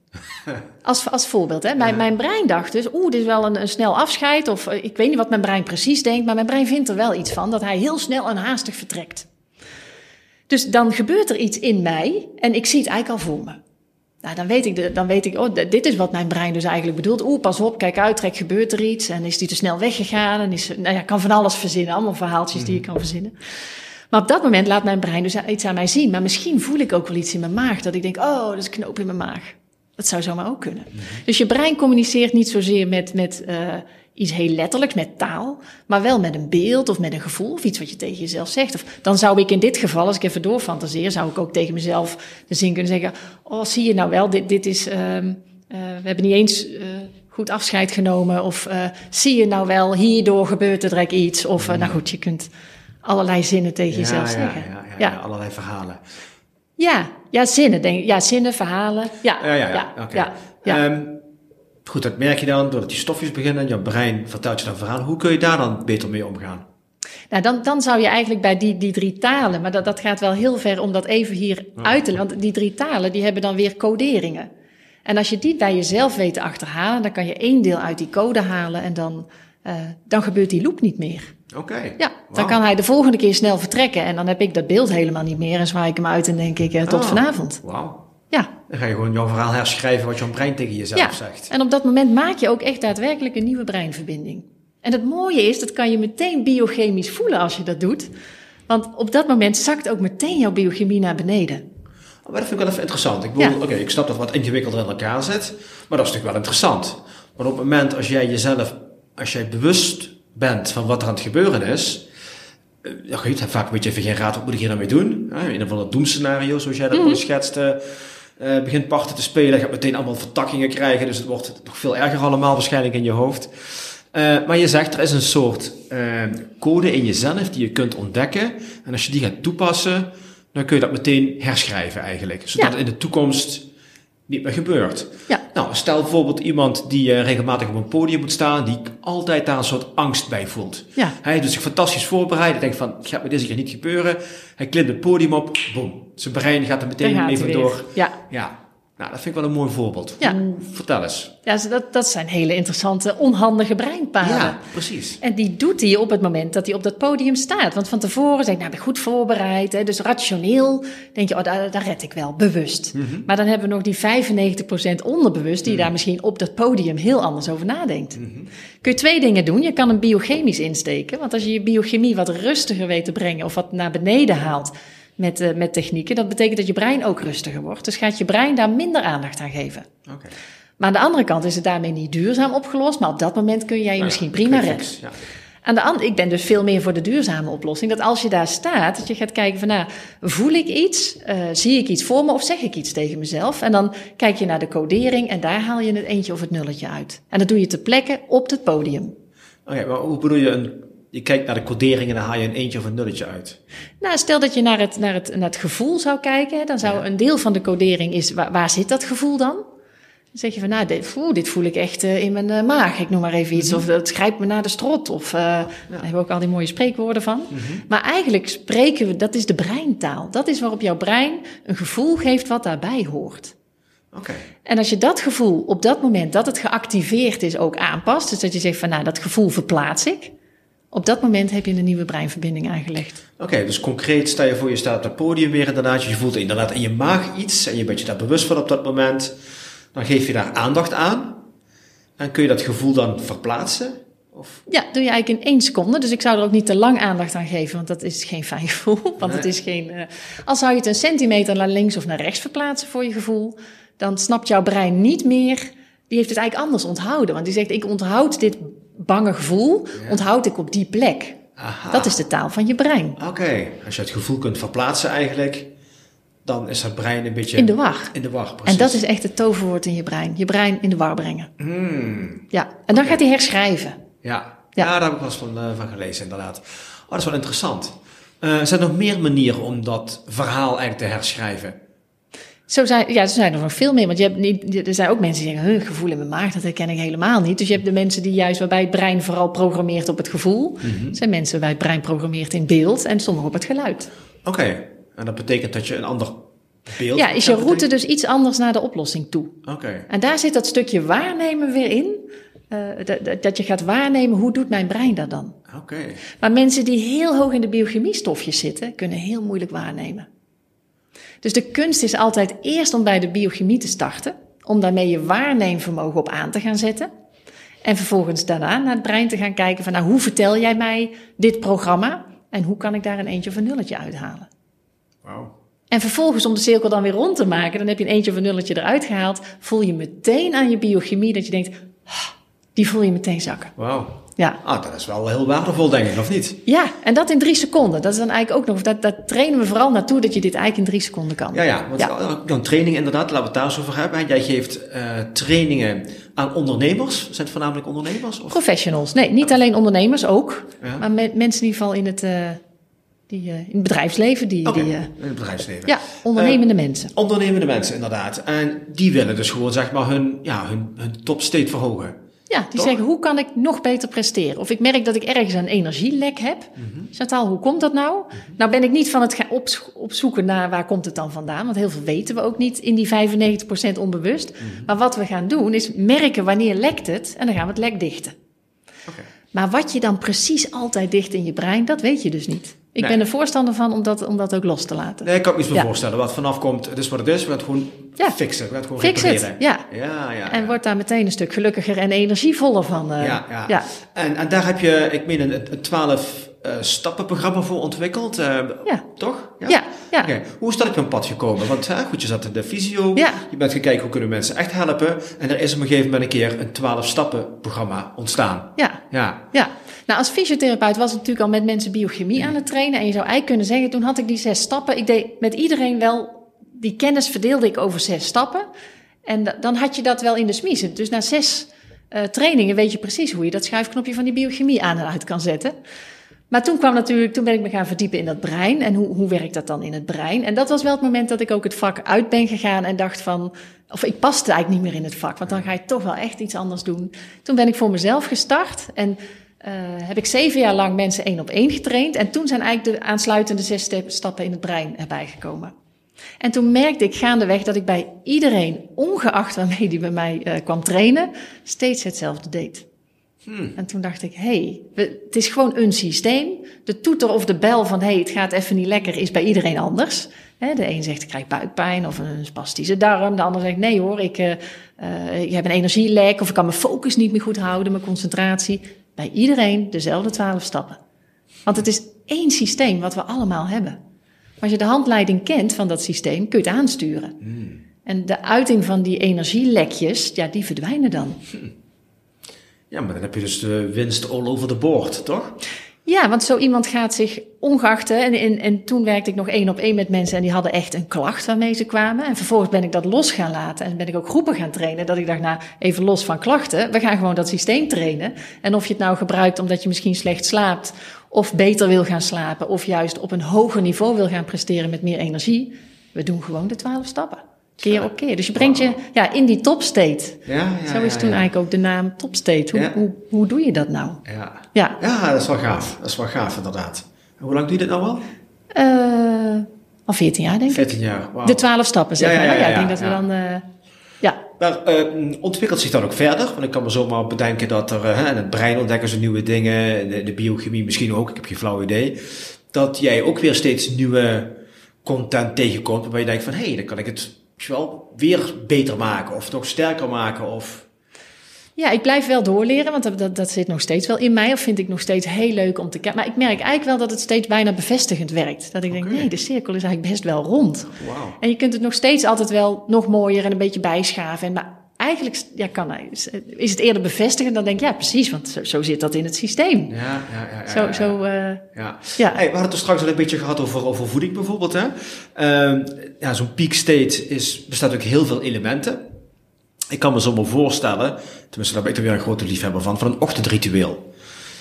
Als, als voorbeeld, hè. Mijn, mijn brein dacht dus, oeh, dit is wel een, een snel afscheid. Of eh, ik weet niet wat mijn brein precies denkt, maar mijn brein vindt er wel iets van dat hij heel snel en haastig vertrekt. Dus dan gebeurt er iets in mij en ik zie het eigenlijk al voor me. Nou, dan weet ik, dan weet ik oh, dit is wat mijn brein dus eigenlijk bedoelt. Oeh, pas op, kijk uit, trek, gebeurt er iets. En is die te snel weggegaan? En is, nou ja, kan van alles verzinnen, allemaal verhaaltjes die ik kan verzinnen. Maar op dat moment laat mijn brein dus iets aan mij zien. Maar misschien voel ik ook wel iets in mijn maag. Dat ik denk, oh, dat is een knoop in mijn maag. Dat zou zomaar ook kunnen. Dus je brein communiceert niet zozeer met, met eh, iets heel letterlijks, met taal. Maar wel met een beeld of met een gevoel of iets wat je tegen jezelf zegt. Of dan zou ik in dit geval, als ik even doorfantaseer, zou ik ook tegen mezelf de zin kunnen zeggen. Oh, zie je nou wel, dit, dit is... ehm, eh, we hebben niet eens eh, goed afscheid genomen. Of zie je nou wel, hierdoor gebeurt er direct iets. Of nou goed, je kunt allerlei zinnen tegen jezelf zeggen. Ja, ja, ja. ja, allerlei verhalen. Ja, ja, zinnen, denk ik. Ja, zinnen, verhalen. Ja, Ja, ja. Ehm, goed, dat merk je dan doordat die stofjes beginnen. Jouw brein vertelt je dan verhalen. Hoe kun je daar dan beter mee omgaan? Nou, dan, dan zou je eigenlijk bij die, die drie talen, maar dat, dat gaat wel heel ver om dat even hier uit te leggen. Want die drie talen, die hebben dan weer coderingen. En als je die bij jezelf weet te achterhalen, dan kan je één deel uit die code halen en dan, eh, dan gebeurt die loop niet meer. Oké. Ja, dan kan hij de volgende keer snel vertrekken en dan heb ik dat beeld helemaal niet meer en zwaai ik hem uit en denk ik eh, tot Oh, vanavond. Wauw. Ja. Dan ga je gewoon jouw verhaal herschrijven wat jouw brein tegen jezelf ja, zegt. en op dat moment maak je ook echt daadwerkelijk een nieuwe breinverbinding. En het mooie is, dat kan je meteen biochemisch voelen als je dat doet. Want op dat moment zakt ook meteen jouw biochemie naar beneden. Maar dat vind ik wel even interessant. Ik bedoel, Ja. oké, ik snap dat wat ingewikkelder in elkaar zit, maar dat is natuurlijk wel interessant. Want op het moment als jij jezelf, als jij bewust bent van wat er aan het gebeuren is, eh, ja, goed, vaak een beetje even geen raad, wat moet ik hier nou mee doen? Ja, in een van het doemscenario, zoals jij dat mm schetste, eh, begint parten te spelen, gaat meteen allemaal vertakkingen krijgen, dus het wordt nog veel erger allemaal waarschijnlijk in je hoofd. Eh, maar je zegt, er is een soort code in jezelf die je kunt ontdekken. En als je die gaat toepassen, dan kun je dat meteen herschrijven eigenlijk. Zodat Ja. in de toekomst niet meer gebeurt. Ja. Nou, stel bijvoorbeeld iemand die eh, regelmatig op een podium moet staan, die altijd daar een soort angst bij voelt. Ja. Hij doet zich fantastisch voorbereid. denkt van, gaat me deze keer niet gebeuren. Hij klimt het podium op, boom. Zijn brein gaat er meteen hij even door. Ja, Ja, nou, dat vind ik wel een mooi voorbeeld. Ja. Hoe- vertel eens. ja dat, dat zijn hele interessante, onhandige breinpaden. Ja, precies. En die doet hij op het moment dat hij op dat podium staat. Want van tevoren zeg ik, nou, ben ik goed voorbereid. Hè, dus rationeel denk je, oh, daar, daar red ik wel, bewust. Maar dan hebben we nog die 95% onderbewust... die daar misschien op dat podium heel anders over nadenkt. Kun je twee dingen doen. Je kan hem biochemisch insteken. Want als je je biochemie wat rustiger weet te brengen... of wat naar beneden haalt met, eh, met technieken... dat betekent dat je brein ook rustiger wordt. Dus gaat je brein daar minder aandacht aan geven. Oké. Maar aan de andere kant is het daarmee niet duurzaam opgelost... maar op dat moment kun jij je Nou misschien prima redden. Ja. Aan de andere, ik ben dus veel meer voor de duurzame oplossing. Dat als je daar staat, dat je gaat kijken van, nou, voel ik iets? Uh, zie ik iets voor me of zeg ik iets tegen mezelf? En dan kijk je naar de codering en daar haal je het eentje of het nulletje uit. En dat doe je ter plekke op het podium. Oké, maar hoe bedoel je een je kijkt naar de codering en dan haal je een eentje of een nulletje uit. Nou, stel dat je naar het, naar het, naar het gevoel zou kijken, dan zou een deel van de codering is, waar, waar zit dat gevoel dan? Dan zeg je van, nou, dit, dit voel ik echt uh, in mijn uh, maag, ik noem maar even iets. Mm -hmm. Of dat grijpt me naar de strot. Of uh, ja. daar hebben we ook al die mooie spreekwoorden van. Mm -hmm. Maar eigenlijk spreken we, dat is de breintaal. Dat is waarop jouw brein een gevoel geeft wat daarbij hoort. Okay. En als je dat gevoel op dat moment dat het geactiveerd is ook aanpast. Dus dat je zegt van, nou, dat gevoel verplaats ik. Op dat moment heb je een nieuwe breinverbinding aangelegd. Oké, okay, dus concreet sta je voor je staat op het podium weer inderdaad. Je voelt inderdaad in je maag iets en je bent je daar bewust van op dat moment. Dan geef je daar aandacht aan. En kun je dat gevoel dan verplaatsen? Of? Ja, doe je eigenlijk in één seconde. Dus ik zou er ook niet te lang aandacht aan geven, want dat is geen fijn gevoel. Want nee. het is geen. Uh, als zou je het een centimeter naar links of naar rechts verplaatsen voor je gevoel, dan snapt jouw brein niet meer. Die heeft het eigenlijk anders onthouden. Want die zegt: Ik onthoud dit bange gevoel, ja. onthoud ik op die plek. Aha. Dat is de taal van je brein. Oké, okay. als je het gevoel kunt verplaatsen eigenlijk, dan is dat brein een beetje... In de war. In de war, precies. En dat is echt het toverwoord in je brein. Je brein in de war brengen. Mm. Ja, en dan okay. gaat hij herschrijven. Ja. ja, ja. daar heb ik wel eens van, uh, van gelezen inderdaad. Oh, dat is wel interessant. Uh, zijn er nog meer manieren om dat verhaal eigenlijk te herschrijven? Zo zijn, ja, er zijn er nog veel meer. Want je hebt niet, er zijn ook mensen die zeggen, huh, gevoel in mijn maag, dat herken ik helemaal niet. Dus je hebt de mensen die juist waarbij het brein vooral programmeert op het gevoel. Mhm. Mm -hmm. Er zijn mensen waarbij het brein programmeert in beeld en sommigen op het geluid. Oké, okay. en dat betekent dat je een ander beeld... Ja, is je route betekent? dus iets anders naar de oplossing toe. Oké. Okay. En daar zit dat stukje waarnemen weer in. Uh, dat, dat je gaat waarnemen, hoe doet mijn brein dat dan? Oké. Okay. Maar mensen die heel hoog in de biochemiestofjes zitten, kunnen heel moeilijk waarnemen. Dus de kunst is altijd eerst om bij de biochemie te starten, om daarmee je waarneemvermogen op aan te gaan zetten. En vervolgens daarna naar het brein te gaan kijken van, nou, hoe vertel jij mij dit programma en hoe kan ik daar een eentje of een nulletje uithalen? Wow. En vervolgens om de cirkel dan weer rond te maken, dan heb je een eentje of een nulletje eruit gehaald, voel je meteen aan je biochemie dat je denkt, die voel je meteen zakken. Wauw. Ja. Ah, dat is wel heel waardevol, denk ik, of niet? Ja, en dat in drie seconden. Dat is dan eigenlijk ook nog, dat, dat trainen we vooral naartoe dat je dit eigenlijk in drie seconden kan. Ja, ja, want ja. dan training inderdaad, laten we het daar eens over hebben. Jij geeft uh, trainingen aan ondernemers. Zijn het voornamelijk ondernemers? Of? Professionals. Nee, niet alleen ondernemers, ook. Ja. Maar met mensen in ieder geval in het, uh, die, uh, in het bedrijfsleven. Die, okay, die, in het bedrijfsleven. Ja, ondernemende mensen. Ondernemende mensen, inderdaad. En die willen dus gewoon, zeg maar, hun, ja, hun, hun topstate verhogen. Ja, die Toch? zeggen, hoe kan ik nog beter presteren? Of ik merk dat ik ergens een energielek heb. Mhm. Mm-hmm. Chantal, hoe komt dat nou? Nou ben ik niet van het opzoeken naar waar komt het dan vandaan. Want heel veel weten we ook niet in die 95% onbewust. Mhm. Maar wat we gaan doen is merken wanneer lekt het. En dan gaan we het lek dichten. Okay. Maar wat je dan precies altijd dicht in je brein, dat weet je dus niet. Ik Nee. ben er voorstander van om dat, om dat ook los te laten. Nee, ik kan me iets Ja. voorstellen. Wat vanaf komt, het is wat het is. We gaan het gewoon Ja. fixen. We gaan het gewoon Fix repareren. ja. Ja, ja. En ja. wordt daar meteen een stuk gelukkiger en energievoller van. eh, ja, ja. ja. En, en daar heb je, ik meen, een, 12 eh, stappenprogramma voor ontwikkeld. eh, Ja. Toch? Ja, ja. Oké, Hoe is dat op je pad gekomen? Want hè, goed, je zat in de visio. Ja. Je bent gaan kijken hoe kunnen mensen echt helpen. En er is op een gegeven moment een keer een 12 stappen programma ontstaan. ja. Ja. Ja, nou als fysiotherapeut was ik natuurlijk al met mensen biochemie aan het trainen. En je zou eigenlijk kunnen zeggen, toen had ik die zes stappen. Ik deed met iedereen wel, die kennis verdeelde ik over zes stappen. En da- dan had je dat wel in de smiezen. Dus na zes eh, trainingen weet je precies hoe je dat schuifknopje van die biochemie aan en uit kan zetten. Maar toen kwam natuurlijk, toen ben ik me gaan verdiepen in dat brein. En hoe, hoe werkt dat dan in het brein? En dat was wel het moment dat ik ook het vak uit ben gegaan en dacht van, of ik paste eigenlijk niet meer in het vak, want dan ga je toch wel echt iets anders doen. Toen ben ik voor mezelf gestart en eh, heb ik zeven jaar lang mensen één op één getraind. En toen zijn eigenlijk de aansluitende zes stappen in het brein erbij gekomen. En toen merkte ik gaandeweg dat ik bij iedereen, ongeacht waarmee die bij mij eh, kwam trainen, steeds hetzelfde deed. En toen dacht ik, hé, hey, het is gewoon een systeem. De toeter of de bel van, hé, hey, het gaat even niet lekker, is bij iedereen anders. De een zegt, ik krijg buikpijn of een spastische darm. De ander zegt, nee hoor, ik, eh, ik heb een energielek of ik kan mijn focus niet meer goed houden, mijn concentratie. Bij iedereen dezelfde twaalf stappen. Want het is één systeem wat we allemaal hebben. Als je de handleiding kent van dat systeem, kun je het aansturen. En de uiting van die energielekjes, ja, die verdwijnen dan. Ja, maar dan heb je dus de winst all over the board, toch? Ja, want zo iemand gaat zich ongeacht. en, en toen werkte ik nog één op één met mensen en die hadden echt een klacht waarmee ze kwamen. En vervolgens ben ik dat los gaan laten en ben ik ook groepen gaan trainen. Dat ik dacht, nou, even los van klachten, we gaan gewoon dat systeem trainen. En of je het nou gebruikt omdat je misschien slecht slaapt, of beter wil gaan slapen, of juist op een hoger niveau wil gaan presteren met meer energie. We doen gewoon de twaalf stappen. Keer op keer. Dus je brengt je ja, in die topstate. Ja, ja, Zo is ja, toen eigenlijk ook de naam topstate. Hoe, hoe, hoe doe je dat nou? Ja. Ja, ja, dat is wel gaaf. Dat is wel gaaf, inderdaad. En hoe lang doe je dit nou al? Eh, al 14 jaar denk ik. 14 jaar. De twaalf stappen, zeg maar. ja, ik denk dat we dan... eh, ja, Maar eh, ontwikkelt zich dan ook verder? Want ik kan me zomaar bedenken dat er, eh, in het brein ontdekken ze nieuwe dingen, de, de biochemie misschien ook, ik heb geen flauw idee. Dat jij ook weer steeds nieuwe content tegenkomt, waarbij je denkt van, hé, hey, dan kan ik het wel weer beter maken, of nog sterker maken, of... ja, ik blijf wel doorleren, want dat, dat, dat zit nog steeds wel in mij. Of vind ik nog steeds heel leuk om te kijken. Maar ik merk eigenlijk wel dat het steeds bijna bevestigend werkt. Dat ik denk, nee, de cirkel is eigenlijk best wel rond. En je kunt het nog steeds altijd wel nog mooier en een beetje bijschaven. En, maar eigenlijk ja, kan, is, het eerder bevestigend dan denk ik, ja, precies, want zo, zo zit dat in het systeem. Ja, ja, ja. ja, Zo, ja, ja. zo eh, Ja. ja. Hey, we hadden het er straks al een beetje gehad over, over voeding bijvoorbeeld. Hè? Ehm, ja, Zo'n peak state is, bestaat ook heel veel elementen. Ik kan me zo maar voorstellen, tenminste daar ben ik er weer een grote liefhebber van, van een ochtendritueel.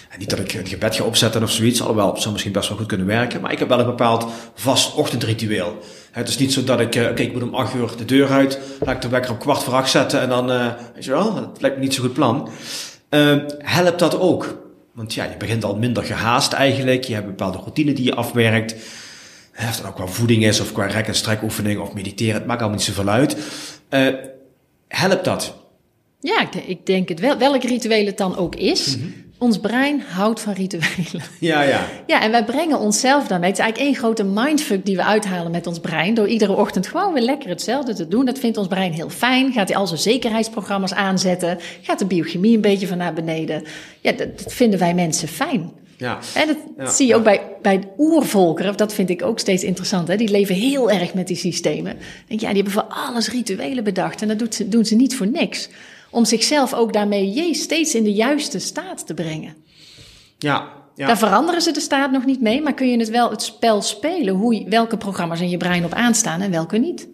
En niet dat ik een gebed ga opzetten of zoiets, alhoewel het zou misschien best wel goed kunnen werken, maar ik heb wel een bepaald vast ochtendritueel. Het is niet zo dat ik, eh, oké, ik moet om acht uur de deur uit, laat ik de wekker op kwart voor acht zetten en dan, eh, weet je wel, dat lijkt me niet zo'n goed plan. Ehm, helpt dat ook? Want ja, je begint al minder gehaast eigenlijk. Je hebt een bepaalde routine die je afwerkt. Hè, Of dat ook qua voeding is, of qua rek- en strekoefening, of mediteren. Het maakt allemaal niet zoveel uit. Eh, helpt dat? Ja, ik, denk- ik denk het wel. Welk ritueel het dan ook is. Ons brein houdt van rituelen. Ja, ja. Ja, en wij brengen onszelf daarmee. Het is eigenlijk één grote mindfuck die we uithalen met ons brein. Door iedere ochtend gewoon weer lekker hetzelfde te doen. Dat vindt ons brein heel fijn. Gaat hij al zijn zekerheidsprogramma's aanzetten. Gaat de biochemie een beetje van naar beneden. Ja, dat, dat vinden wij mensen fijn. ja. En dat Ja, zie je ook bij, bij oervolkeren. Dat vind ik ook steeds interessant. Hè? Die leven heel erg met die systemen. Denk, ja, die hebben voor alles rituelen bedacht. En dat doet ze, doen ze niet voor niks. Om zichzelf ook daarmee steeds in de juiste staat te brengen. Ja, ja. Daar veranderen ze de staat nog niet mee, maar kun je het wel het spel spelen, hoe, je- welke programma's in je brein op aanstaan en welke niet.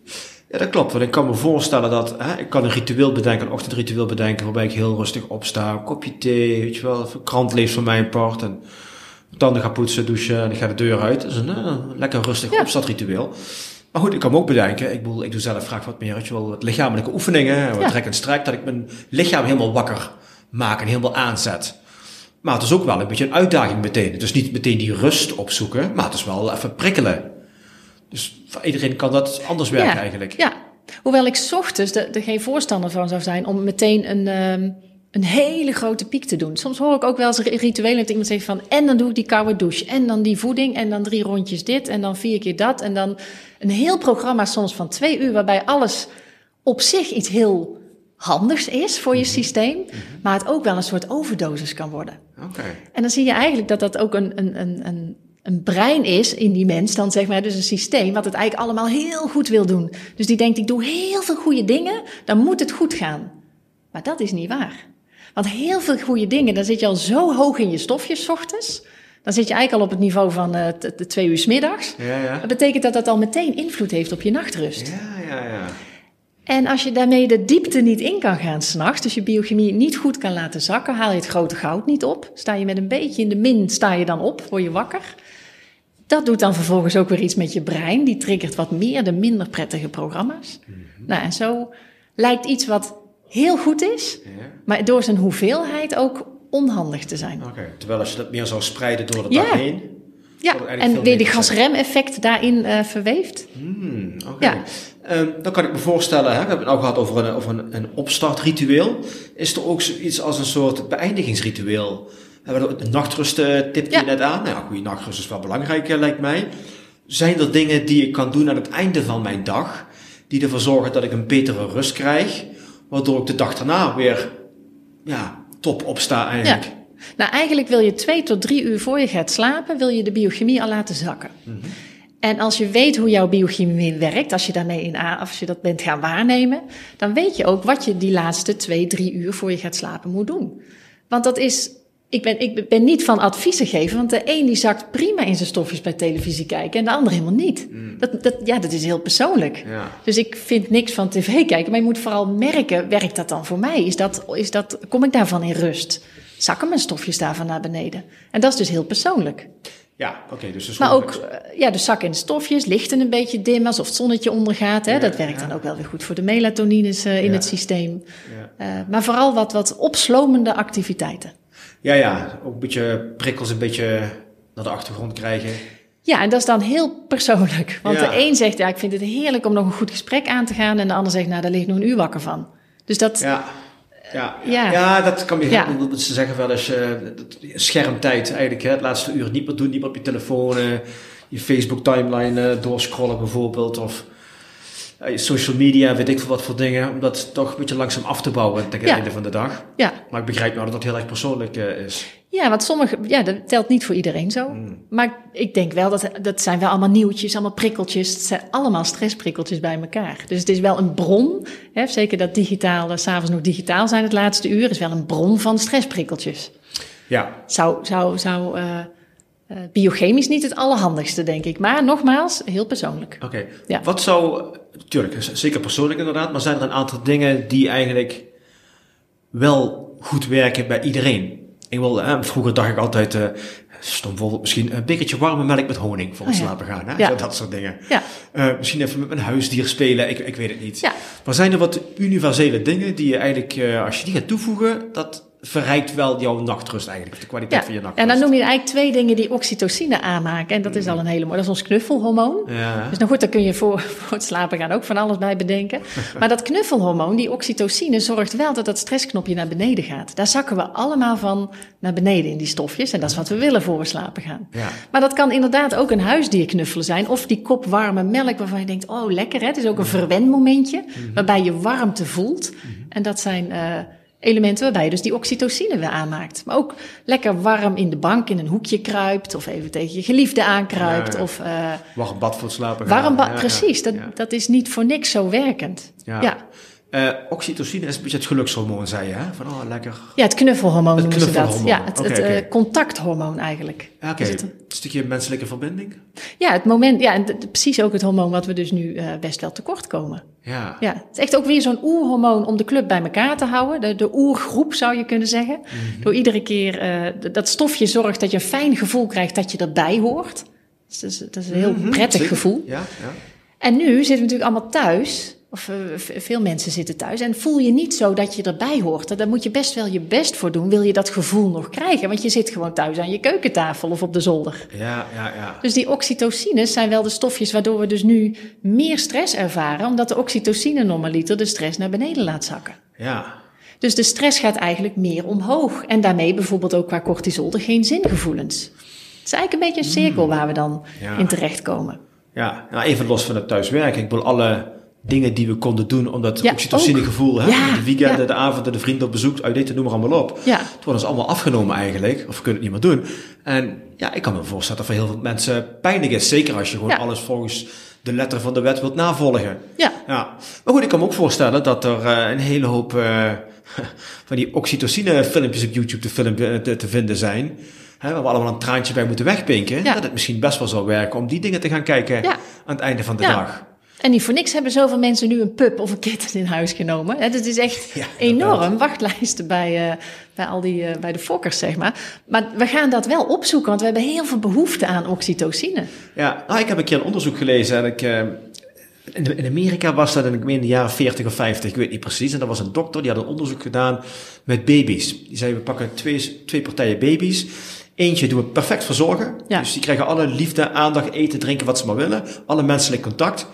Ja, dat klopt. Want ik kan me voorstellen dat hè, ik kan een ritueel bedenken, een ochtendritueel bedenken, waarbij ik heel rustig opsta, een kopje thee, weet je wel, krant lees van mijn part en tanden ga poetsen, douchen en ik ga de deur uit. Dat is een eh, lekker rustig Ja. opstartritueel. Maar goed, ik kan me ook bedenken, ik, bedoel, ik doe zelf graag wat meer, weet je wel, wat lichamelijke oefeningen, wat Ja. trek en strek, dat ik mijn lichaam helemaal wakker maak en helemaal aanzet. Maar het is ook wel een beetje een uitdaging meteen. Dus niet meteen die rust opzoeken, maar het is wel even prikkelen. Dus voor iedereen kan dat anders werken ja, eigenlijk. Ja, hoewel ik 's ochtends er er geen voorstander van zou zijn om meteen een, ehm, een hele grote piek te doen. Soms hoor ik ook wel eens ri- rituelen dat iemand zegt van... en dan doe ik die koude douche, en dan die voeding, en dan drie rondjes dit, en dan vier keer dat. En dan een heel programma soms van twee uur, waarbij alles op zich iets heel handigs is voor je systeem... maar het ook wel een soort overdosis kan worden. Oké. En dan zie je eigenlijk dat dat ook een, een, een, een, een brein is in die mens, dan zeg maar, dus een systeem, wat het eigenlijk allemaal heel goed wil doen. Dus die denkt, ik doe heel veel goede dingen, dan moet het goed gaan. Maar dat is niet waar. Want heel veel goede dingen, dan zit je al zo hoog in je stofjes ochtends. Dan zit je eigenlijk al op het niveau van eh, de twee uur 's middags. Ja, ja. Dat betekent dat dat al meteen invloed heeft op je nachtrust. Ja, ja, ja. En als je daarmee de diepte niet in kan gaan s'nachts, dus je biochemie niet goed kan laten zakken, haal je het grote goud niet op. Sta je met een beetje in de min, sta je dan op, word je wakker. Dat doet dan vervolgens ook weer iets met je brein. Die triggert wat meer de minder prettige programma's. Nou, en zo lijkt iets wat heel goed is, maar door zijn hoeveelheid ook onhandig te zijn. Oké. Terwijl als je dat meer zou spreiden door de dag heen. Ja, en weer zijn. gasrem-effect daarin eh, verweeft. Hmm, Oké. Ja. Ehm, dan kan ik me voorstellen, hè, we hebben het nou gehad over een, over een, een opstartritueel. Is er ook zoiets als een soort beëindigingsritueel? We hebben de nachtrust tipte Ja. je net aan. Nou, ja, goede nachtrust is wel belangrijk, eh, lijkt mij. Zijn er dingen die ik kan doen aan het einde van mijn dag, die ervoor zorgen dat ik een betere rust krijg, waardoor ik de dag daarna weer ja, top opsta eigenlijk? Ja. Nou, eigenlijk wil je twee tot drie uur voor je gaat slapen, wil je de biochemie al laten zakken. En als je weet hoe jouw biochemie werkt, als je daarmee in a- als je dat bent gaan waarnemen, dan weet je ook wat je die laatste twee, drie uur voor je gaat slapen moet doen. Want dat is, ik ben, ik ben niet van adviezen geven, want de een die zakt prima in zijn stofjes bij televisie kijken en de ander helemaal niet. Dat, dat, ja, dat is heel persoonlijk. Mm. Ja. Dus ik vind niks van tv kijken, maar je moet vooral merken, werkt dat dan voor mij? Is dat, is dat, kom ik daarvan in rust? Zakken mijn stofjes daarvan naar beneden? En dat is dus heel persoonlijk. Ja, oké. dus, dus Maar ook, eh, ja, de zakken in stofjes, lichten een beetje dimmen, alsof het zonnetje ondergaat. Hè? Ja, dat werkt ja. dan ook wel weer goed voor de melatonines eh, in Ja. het systeem. Ja. Eh, maar vooral wat, wat opslomende activiteiten. Ja, ja. Ook een beetje prikkels een beetje naar de achtergrond krijgen. Ja, en dat is dan heel persoonlijk. Want Ja. de een zegt, ja, ik vind het heerlijk om nog een goed gesprek aan te gaan. En de ander zegt, nou, daar ligt nog een uur wakker van. Dus dat, Ja. Ja, Ja. ja. dat kan je Ja. Ze zeggen wel eens dat- schermtijd eigenlijk. Hè, het laatste uur niet meer doen, niet meer op je telefoon, eh, je Facebook timeline eh, doorscrollen bijvoorbeeld. Of social media, weet ik veel wat voor dingen. Om dat toch een beetje langzaam af te bouwen tegen Ja. het einde van de dag. ja. Maar ik begrijp nou dat dat heel erg persoonlijk eh, is. ja, want sommige, ja, dat telt niet voor iedereen zo. Maar ik denk wel, dat, dat zijn wel allemaal nieuwtjes, allemaal prikkeltjes. Het zijn allemaal stressprikkeltjes bij elkaar. Dus het is wel een bron, hè, zeker dat digitaal, eh, s s'avonds nog digitaal zijn het laatste uur, is wel een bron van stressprikkeltjes. Ja, Zou, zou, zou eh, eh, biochemisch niet het allerhandigste, denk ik. Maar nogmaals, heel persoonlijk. oké. Ja. Wat zou, tuurlijk, zeker persoonlijk inderdaad, maar zijn er een aantal dingen die eigenlijk wel goed werken bij iedereen? Ik wil, eh, vroeger dacht ik altijd, eh stom voorbeeld, misschien een bekertje warme melk met honing voor het Oh ja. slapen gaan. Hè? Ja. Zo, dat soort dingen. Ja. Eh, misschien even met mijn huisdier spelen, ik, ik weet het niet. Ja. Maar zijn er wat universele dingen die je eigenlijk, als je die gaat toevoegen, dat verrijkt wel jouw nachtrust eigenlijk, de kwaliteit Ja, van je nachtrust? en dan noem je eigenlijk twee dingen die oxytocine aanmaken. En dat is al een hele mooie. Dat is ons knuffelhormoon. Ja. Dus nou goed, daar kun je voor, voor het slapen gaan ook van alles bij bedenken. Maar dat knuffelhormoon, die oxytocine, zorgt wel dat dat stressknopje naar beneden gaat. Daar zakken we allemaal van naar beneden in die stofjes. En dat is wat we willen voor we slapen gaan. Ja. Maar dat kan inderdaad ook een huisdier knuffelen zijn. Of die kop warme melk waarvan je denkt, oh lekker hè. Het is ook een verwenmomentje waarbij je warmte voelt. En dat zijn eh, elementen waarbij je dus die oxytocine weer aanmaakt. Maar ook lekker warm in de bank in een hoekje kruipt. Of even tegen je geliefde aankruipt. Ja, ja. Of eh, Warm bad voor het slapen gaan. warm bad, Ja, precies. Dat, dat is niet voor niks zo werkend. Ja. Eh, oxytocine is een beetje het gelukshormoon, zei je, hè? Van, oh, lekker. Ja, het knuffelhormoon Het noemen ze dat. knuffelhormoon. Ja, het, eh, contacthormoon eigenlijk. Oké, een stukje menselijke verbinding? Ja, het moment, ja, en precies ook het hormoon wat we dus nu eh, best wel tekort komen. Ja. Ja, het is echt ook weer zo'n oerhormoon om de club bij elkaar te houden. De, de oergroep zou je kunnen zeggen. Mhm. Door iedere keer eh, dat stofje zorgt dat je een fijn gevoel krijgt dat je erbij hoort. Dus dat, is, dat is een heel Mhm, prettig zeker. gevoel. Ja, ja. En nu zitten we natuurlijk allemaal thuis. Of eh, veel mensen zitten thuis. En voel je niet zo dat je erbij hoort. Daar moet je best wel je best voor doen. Wil je dat gevoel nog krijgen? Want je zit gewoon thuis aan je keukentafel of op de zolder. Ja, ja, ja. Dus die oxytocines zijn wel de stofjes waardoor we dus nu meer stress ervaren. Omdat de oxytocine normaliter de stress naar beneden laat zakken. Ja. Dus de stress gaat eigenlijk meer omhoog. En daarmee bijvoorbeeld ook qua cortisol de geen zingevoelens. Het is eigenlijk een beetje een cirkel waar we dan Ja. in terechtkomen. Ja, nou, even los van het thuiswerken. Ik bedoel, alle dingen die we konden doen om dat Ja, oxytocinegevoel, hè? Ja, de weekenden, ja. de avonden, de vrienden op bezoek, uit eten, noem maar allemaal op. Ja. Het wordt ons allemaal afgenomen eigenlijk, of we kunnen het niet meer doen. En ja, ik kan me voorstellen dat voor heel veel mensen pijnlijk is. Zeker als je gewoon alles volgens de letter van de wet wilt navolgen. Ja. Ja, maar goed, ik kan me ook voorstellen dat er eh, een hele hoop eh, van die oxytocine filmpjes op YouTube te, film, eh, te, te vinden zijn. Hè, waar we allemaal een traantje bij moeten wegpinken. Ja. Dat het misschien best wel zou werken om die dingen te gaan kijken aan het einde van de dag. En niet voor niks hebben zoveel mensen nu een pup of een kitten in huis genomen. Het is echt Ja, enorm. Wachtlijsten bij, eh, bij al die, eh, bij de fokkers, zeg maar. Maar we gaan dat wel opzoeken, want we hebben heel veel behoefte aan oxytocine. Ja, nou, ik heb een keer een onderzoek gelezen en ik... eh, in, Amerika was dat in, ik meen, in de jaren 40 of 50, ik weet niet precies. En dat was een dokter, die had een onderzoek gedaan met baby's. Die zei, we pakken twee, twee partijen baby's. Eentje doen we perfect verzorgen. Ja. Dus die krijgen alle liefde, aandacht, eten, drinken, wat ze maar willen. Alle menselijk contact.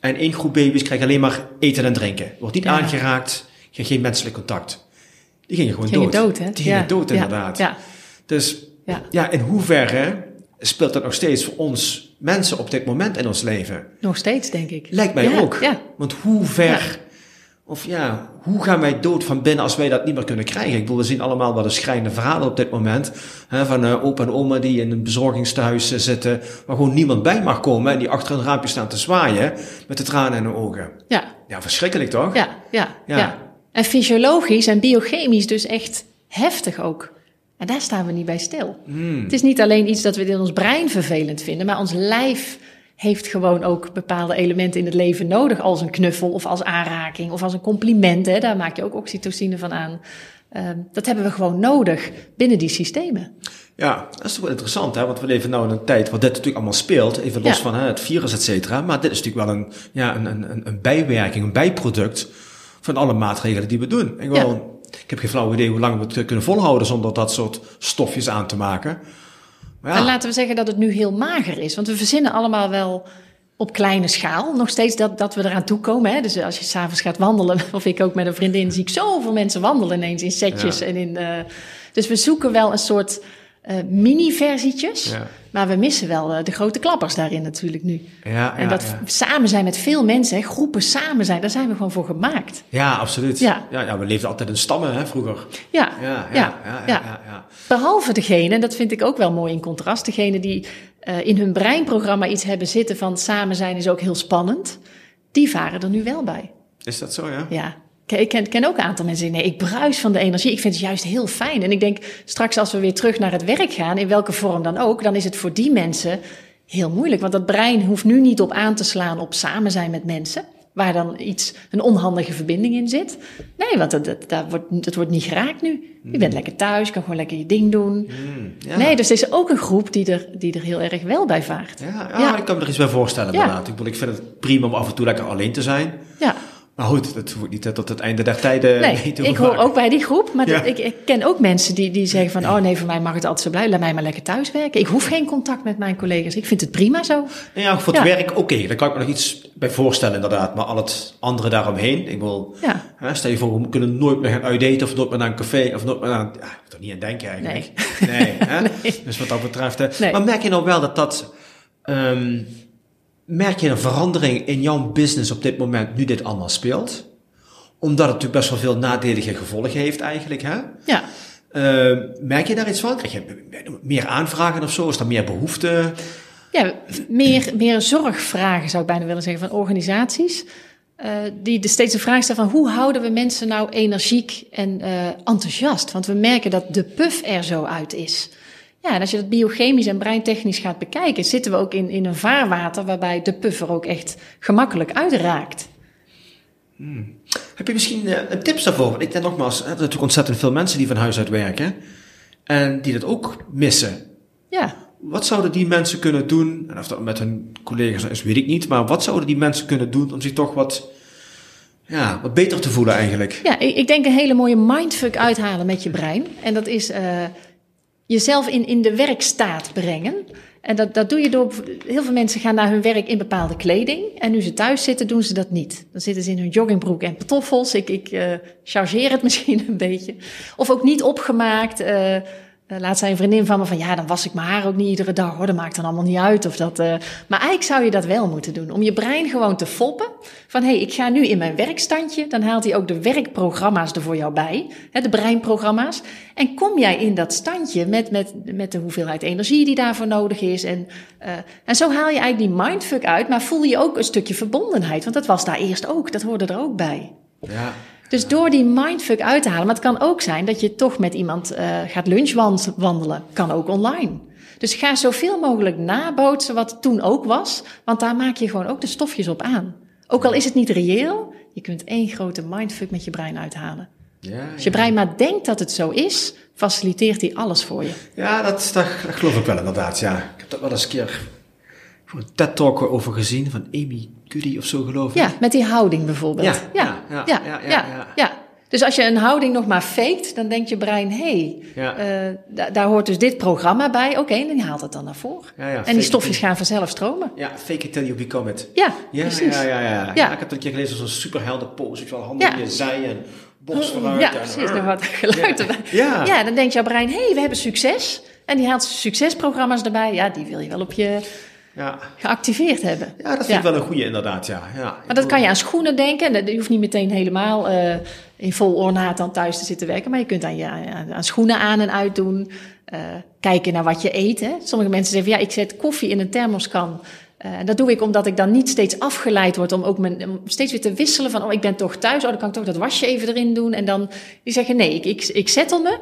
En één groep baby's krijgt alleen maar eten en drinken. Wordt niet Ja. aangeraakt, geen menselijk contact. Die gingen gewoon Gingen dood. dood, hè? Die gingen Ja, dood, inderdaad. Ja, Dus ja, in hoeverre speelt dat nog steeds voor ons mensen op dit moment in ons leven? nog steeds, denk ik. Lijkt mij ook. Ja, Want hoe ver, of ja, hoe gaan wij dood van binnen als wij dat niet meer kunnen krijgen? Ik bedoel, we zien allemaal wel de schrijnende verhalen op dit moment. Hè, van eh, opa en oma die in een bezorgingstehuis eh, zitten, waar gewoon niemand bij mag komen. En die achter een raampje staan te zwaaien met de tranen in hun ogen. ja, Ja, verschrikkelijk toch? ja, ja, Ja. ja. En fysiologisch en biochemisch dus echt heftig ook. En daar staan we niet bij stil. Het is niet alleen iets dat we in ons brein vervelend vinden, maar ons lijf heeft gewoon ook bepaalde elementen in het leven nodig, als een knuffel of als aanraking of als een compliment. Hè. Daar maak je ook oxytocine van aan. Ehm, dat hebben we gewoon nodig binnen die systemen. Ja, dat is toch wel interessant, hè? want we leven nu in een tijd waar dit natuurlijk allemaal speelt, even los Ja. van hè, het virus, et cetera. Maar dit is natuurlijk wel een, ja, een, een, een- bijwerking, een bijproduct van alle maatregelen die we doen. Ik, wil, ik heb geen flauw idee hoe lang we het kunnen volhouden zonder dat soort stofjes aan te maken. Maar En ja, laten we zeggen dat het nu heel mager is. Want we verzinnen allemaal wel op kleine schaal nog steeds dat, dat we eraan toekomen. Hè? Dus als je s'avonds gaat wandelen, of ik ook met een vriendin, zie ik zoveel mensen wandelen ineens in setjes. Ja. En in, eh, dus we zoeken wel een soort eh, mini-versietjes. Ja. Maar we missen wel eh, de grote klappers daarin natuurlijk nu. ja, en ja, dat samen zijn met veel mensen, hè, groepen samen zijn, daar zijn we gewoon voor gemaakt. ja, absoluut. Ja. Ja. We leefden altijd in stammen hè, vroeger. Ja, Ja, ja, ja, ja, ja, ja. Behalve degene, en dat vind ik ook wel mooi in contrast, degene die eh, in hun breinprogramma iets hebben zitten van samen zijn is ook heel spannend, die varen er nu wel bij. Is dat zo, ja? Ja. Ik ken, ken ook een aantal mensen die nee, ik bruis van de energie. Ik vind het juist heel fijn. En ik denk straks als we weer terug naar het werk gaan, in welke vorm dan ook, dan is het voor die mensen heel moeilijk. Want dat brein hoeft nu niet op aan te slaan op samen zijn met mensen. Waar dan iets, een onhandige verbinding in zit. Nee, want dat, dat, dat, wordt, dat wordt niet geraakt nu. Je bent lekker thuis, kan gewoon lekker je ding doen. Hmm, ja. Nee, dus er is ook een groep die er, die er heel erg wel bij vaart. Ja, ja, Ja. ik kan me er iets bij voorstellen inderdaad. Ik, bedoel, ik vind het prima om af en toe lekker alleen te zijn. Ja. Maar goed, dat hoeft niet tot het einde der tijden mee Nee, te ik hoor ook bij die groep, maar Ja. dat- ik, ik ken ook mensen die, die zeggen van, oh nee, voor mij mag het altijd zo blijven, laat mij maar lekker thuis werken. Ik hoef geen contact met mijn collega's, ik vind het prima zo. Ja, voor het Ja. werk, oké, daar kan ik me nog iets bij voorstellen inderdaad. Maar al het andere daaromheen, ik wil... Ja. Hè, stel je voor, we kunnen nooit meer gaan uitdaten of nooit meer naar een café of nooit meer naar... Ja, ik er niet aan denken eigenlijk. Nee. hè? Dus wat dat betreft... Hè. Nee. Maar merk je nou wel dat dat... ehm, merk je een verandering in jouw business op dit moment, nu dit allemaal speelt? Omdat het natuurlijk best wel veel nadelige gevolgen heeft eigenlijk, hè? Ja, Eh, merk je daar iets van? Krijg je meer aanvragen of zo? Is er meer behoefte? ja meer, meer zorgvragen zou ik bijna willen zeggen van organisaties. eh, die de steeds de vraag stellen van hoe houden we mensen nou energiek en eh, enthousiast? Want we merken dat de puff er zo uit is. Ja, en als je dat biochemisch en breintechnisch gaat bekijken, zitten we ook in, in een vaarwater waarbij de puff er ook echt gemakkelijk uitraakt. Heb je misschien eh, een tips daarvoor? Want ik denk nogmaals, er zijn natuurlijk ontzettend veel mensen die van huis uit werken. En die dat ook missen. Ja, Wat zouden die mensen kunnen doen? En of dat met hun collega's is, weet ik niet. Maar wat zouden die mensen kunnen doen om zich toch wat, ja, wat beter te voelen eigenlijk? Ja, ik, ik denk een hele mooie mindfuck uithalen met je brein. En dat is eh, jezelf in, in de werkstaat brengen. En dat, dat doe je door. Heel veel mensen gaan naar hun werk in bepaalde kleding. En nu ze thuis zitten, doen ze dat niet. Dan zitten ze in hun joggingbroek en pantoffels. Ik, ik eh, chargeer het misschien een beetje. Of ook niet opgemaakt. eh, laat zei een vriendin van me van ja, dan was ik mijn haar ook niet iedere dag hoor. Dat maakt dan allemaal niet uit. Of dat, eh, Maar eigenlijk zou je dat wel moeten doen. Om je brein gewoon te foppen. Van hé, hey, ik ga nu in mijn werkstandje. Dan haalt hij ook de werkprogramma's er voor jou bij. Hè, de breinprogramma's. En kom jij in dat standje met, met, met de hoeveelheid energie die daarvoor nodig is. En, eh, en zo haal je eigenlijk die mindfuck uit. Maar voel je ook een stukje verbondenheid. Want dat was daar eerst ook. Dat hoorde er ook bij. Ja, Dus door die mindfuck uit te halen, maar het kan ook zijn dat je toch met iemand eh, gaat lunchwandelen. Kan ook online. Dus ga zoveel mogelijk nabootsen wat toen ook was, want daar maak je gewoon ook de stofjes op aan. Ook al is het niet reëel, je kunt één grote mindfuck met je brein uithalen. ja, Als je brein maar denkt dat het zo is, faciliteert hij alles voor je. ja dat, dat, dat geloof ik wel inderdaad. Ja. Ik heb dat wel eens een keer voor een TED-talk over gezien van Amy Cuddy of zo geloof ik. Ja, met die houding bijvoorbeeld. Ja, ja, ja, ja, ja, ja, ja, ja. ja. Dus als je een houding nog maar faked, dan denkt je brein, hé, hey, Ja. eh, da- daar hoort dus dit programma bij. Oké, en die haalt het dan naar voren. Ja, ja, en die stofjes gaan vanzelf stromen. Ja, fake it till you become it. Ja, Ja, precies. ja, ja, ja, ja. Ja. Ik heb dat een keer gelezen als een superhelden pose. Ik wel handen Ja. in je zij en borst vooruit. Ja, en- precies. Dan wat geluid Ja. erbij. Ja. ja, dan denkt jouw brein, hé, hey, we hebben succes. En die haalt succesprogramma's erbij. Ja, die wil je wel op je Ja. geactiveerd hebben. ja, dat vind ik wel een goede inderdaad, ja. ja. Maar dat kan je aan schoenen denken. Je hoeft niet meteen helemaal eh, in vol ornaat dan thuis te zitten werken. Maar je kunt aan, je, aan, aan schoenen aan en uitdoen. Eh, kijken naar wat je eet. Hè. Sommige mensen zeggen ja, ik zet koffie in een thermoskan. Uh, dat doe ik omdat ik dan niet steeds afgeleid word om ook mijn, om steeds weer te wisselen van, oh, ik ben toch thuis, oh, dan kan ik toch dat wasje even erin doen. En dan die zeggen, nee, ik, ik, ik zettel me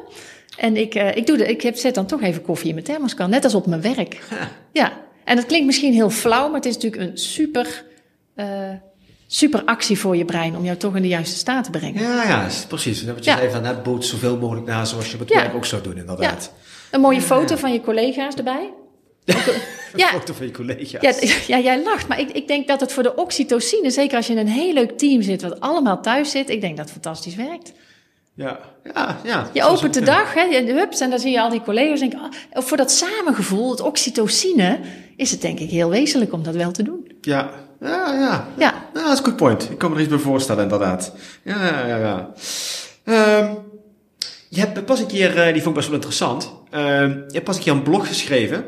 en ik, uh, ik, doe de, ik heb, zet dan toch even koffie in mijn thermoskan, net als op mijn werk. Ja, en dat klinkt misschien heel flauw, maar het is natuurlijk een super, uh, super actie voor je brein om jou toch in de juiste staat te brengen. Ja, ja, precies. Wat je ja. van, net boot zoveel mogelijk na zoals je het werk ook zou doen, inderdaad. Ja. Een mooie foto van je collega's erbij. ja. foto van je collega's. Ja, ja, jij lacht, maar ik, ik denk dat het voor de oxytocine, zeker als je in een heel leuk team zit, wat allemaal thuis zit, ik denk dat het fantastisch werkt. Ja, ja, ja. Je opent de dag, hè, de hups, en dan zie je al die collega's denken, oh, voor dat samengevoel, het oxytocine, is het denk ik heel wezenlijk om dat wel te doen. Ja, ja, ja. Ja, ja dat is een goed point. Ik kan me er iets bij voorstellen, inderdaad. Ja, ja, ja. ja. Um, je hebt pas een keer, uh, die vond ik best wel interessant, uh, je hebt pas een keer een blog geschreven,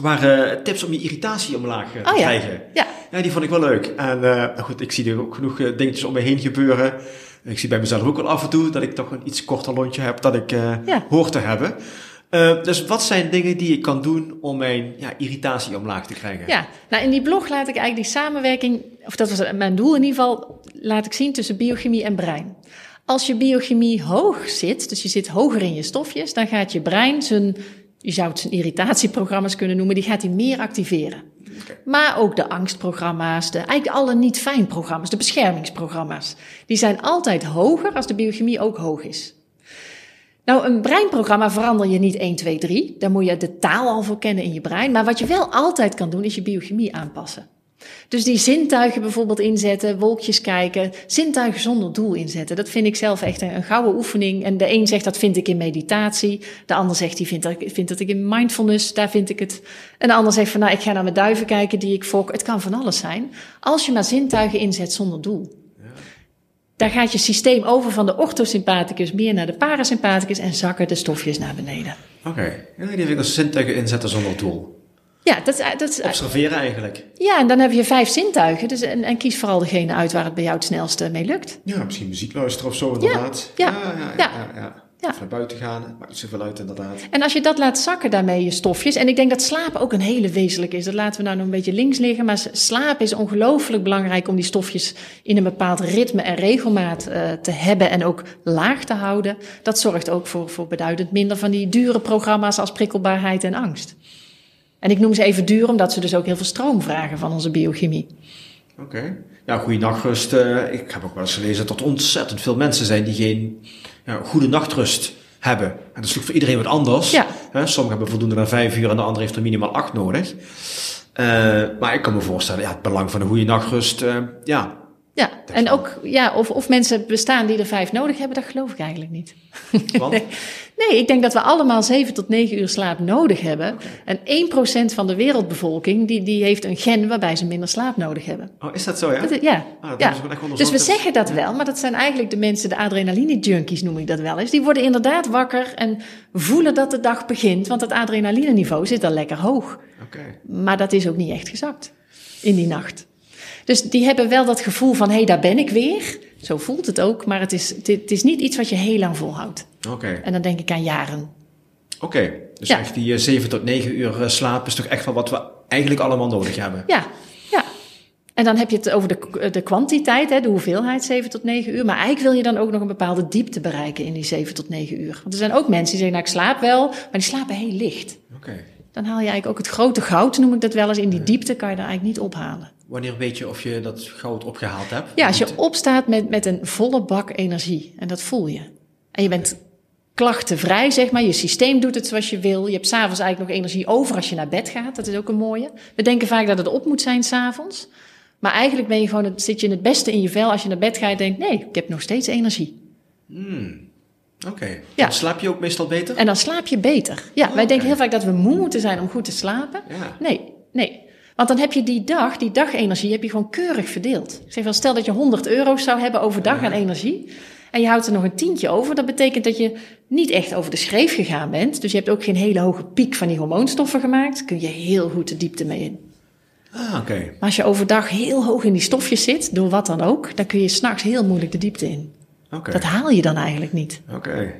waar uh, tips om je irritatie omlaag te oh, krijgen. Ja. ja. ja. die vond ik wel leuk. En nou goed, ik zie er ook genoeg dingetjes om me heen gebeuren. Ik zie bij mezelf ook wel af en toe dat ik toch een iets korter lontje heb dat ik ja. hoor te hebben. Uh, dus wat zijn dingen die ik kan doen om mijn ja, irritatie omlaag te krijgen? Ja, nou in die blog laat ik eigenlijk die samenwerking, of dat was mijn doel in ieder geval, laat ik zien tussen biochemie en brein. Als je biochemie hoog zit, dus je zit hoger in je stofjes, dan gaat je brein zijn, je zou het zijn irritatieprogramma's kunnen noemen, die gaat hij meer activeren. Maar ook de angstprogramma's, de, eigenlijk alle niet-fijn programma's, de beschermingsprogramma's, die zijn altijd hoger als de biochemie ook hoog is. Nou, een breinprogramma verander je niet 1, 2, 3. Daar moet je de taal al voor kennen in je brein. Maar wat je wel altijd kan doen, is je biochemie aanpassen. Dus die zintuigen bijvoorbeeld inzetten, wolkjes kijken, zintuigen zonder doel inzetten. Dat vind ik zelf echt een, een gouden oefening. En de een zegt dat vind ik in meditatie. De ander zegt die vindt dat, vindt dat ik in mindfulness, daar vind ik het. En de ander zegt van nou ik ga naar mijn duiven kijken die ik fok. Het kan van alles zijn. Als je maar zintuigen inzet zonder doel. Daar gaat je systeem over van de orthosympathicus meer naar de parasympathicus en zakken de stofjes naar beneden. Oké, okay. ja, die vind ik als zintuigen inzetten zonder doel. Ja, dat, dat Observeren eigenlijk. Ja, en dan heb je vijf zintuigen. Dus, en, en kies vooral degene uit waar het bij jou het snelste mee lukt. Ja, misschien muziek luisteren of zo inderdaad. Ja, ja, ja. ja, ja, naar buiten gaan, maakt niet zoveel uit inderdaad. En als je dat laat zakken daarmee, je stofjes. En ik denk dat slapen ook een hele wezenlijke is. Dat laten we nou nog een beetje links liggen. Maar slapen is ongelooflijk belangrijk om die stofjes in een bepaald ritme en regelmaat uh, te hebben. En ook laag te houden. Dat zorgt ook voor, voor beduidend minder van die dure programma's als prikkelbaarheid en angst. En ik noem ze even duur, omdat ze dus ook heel veel stroom vragen van onze biochemie. Oké. Ja, goede nachtrust. Uh, ik heb ook wel eens gelezen dat er ontzettend veel mensen zijn die geen ja, goede nachtrust hebben. En dat is natuurlijk voor iedereen wat anders. Ja. sommigen hebben voldoende naar vijf uur en de ander heeft er minimaal acht nodig. Uh, maar ik kan me voorstellen, ja, het belang van een goede nachtrust, uh, ja, ja, en ook, ja, of, of mensen bestaan die er vijf nodig hebben, dat geloof ik eigenlijk niet. Want? nee, ik denk dat we allemaal zeven tot negen uur slaap nodig hebben. En 1% van de wereldbevolking, die, die heeft een gen waarbij ze minder slaap nodig hebben. Oh, is dat zo, ja? Dat, ja. Ah, ja. Dus we zeggen dat wel, maar dat zijn eigenlijk de mensen, de adrenaline-junkies noem ik dat wel eens. Die worden inderdaad wakker en voelen dat de dag begint, want het adrenaline-niveau zit al lekker hoog. Okay. Maar dat is ook niet echt gezakt in die nacht. Dus die hebben wel dat gevoel van, hé, hey, daar ben ik weer. Zo voelt het ook, maar het is, het, is niet iets wat je heel lang volhoudt. Oké. En dan denk ik aan jaren. Oké, dus echt die 7 eh, tot 9 uur eh, slaap is toch echt wel wat we eigenlijk allemaal nodig hebben? Ja, ja. En dan heb je het over de, de kwantiteit, hè, de hoeveelheid 7 tot 9 uur. Maar eigenlijk wil je dan ook nog een bepaalde diepte bereiken in die 7 tot 9 uur. Want er zijn ook mensen die zeggen, nou ik slaap wel, maar die slapen heel licht. Oké. Dan haal je eigenlijk ook het grote goud, noem ik dat wel eens. In die diepte kan je daar eigenlijk niet ophalen. Wanneer weet je of je dat goud opgehaald hebt? Ja, als je opstaat met, met een volle bak energie. En dat voel je. En je bent klachtenvrij, zeg maar. Je systeem doet het zoals je wil. Je hebt s'avonds eigenlijk nog energie over als je naar bed gaat. Dat is ook een mooie. We denken vaak dat het op moet zijn s'avonds. Maar eigenlijk ben je gewoon, zit je het beste in je vel als je naar bed gaat en denkt, nee, ik heb nog steeds energie. Hmm. Oké. Ja. Dan slaap je ook meestal beter? En dan slaap je beter. Ja, wij denken heel vaak dat we moe moeten zijn om goed te slapen. Ja. Nee, nee. Want dan heb je die dag, die dagenergie, heb je gewoon keurig verdeeld. Ik zeg wel, stel dat je 100 euro's zou hebben overdag aan energie. En je houdt er nog een tientje over. Dat betekent dat je niet echt over de schreef gegaan bent. Dus je hebt ook geen hele hoge piek van die hormoonstoffen gemaakt. Kun je heel goed de diepte mee in. Ah, oké. Maar als je overdag heel hoog in die stofjes zit, door wat dan ook, dan kun je s'nachts heel moeilijk de diepte in. Oké. Dat haal je dan eigenlijk niet. Oké.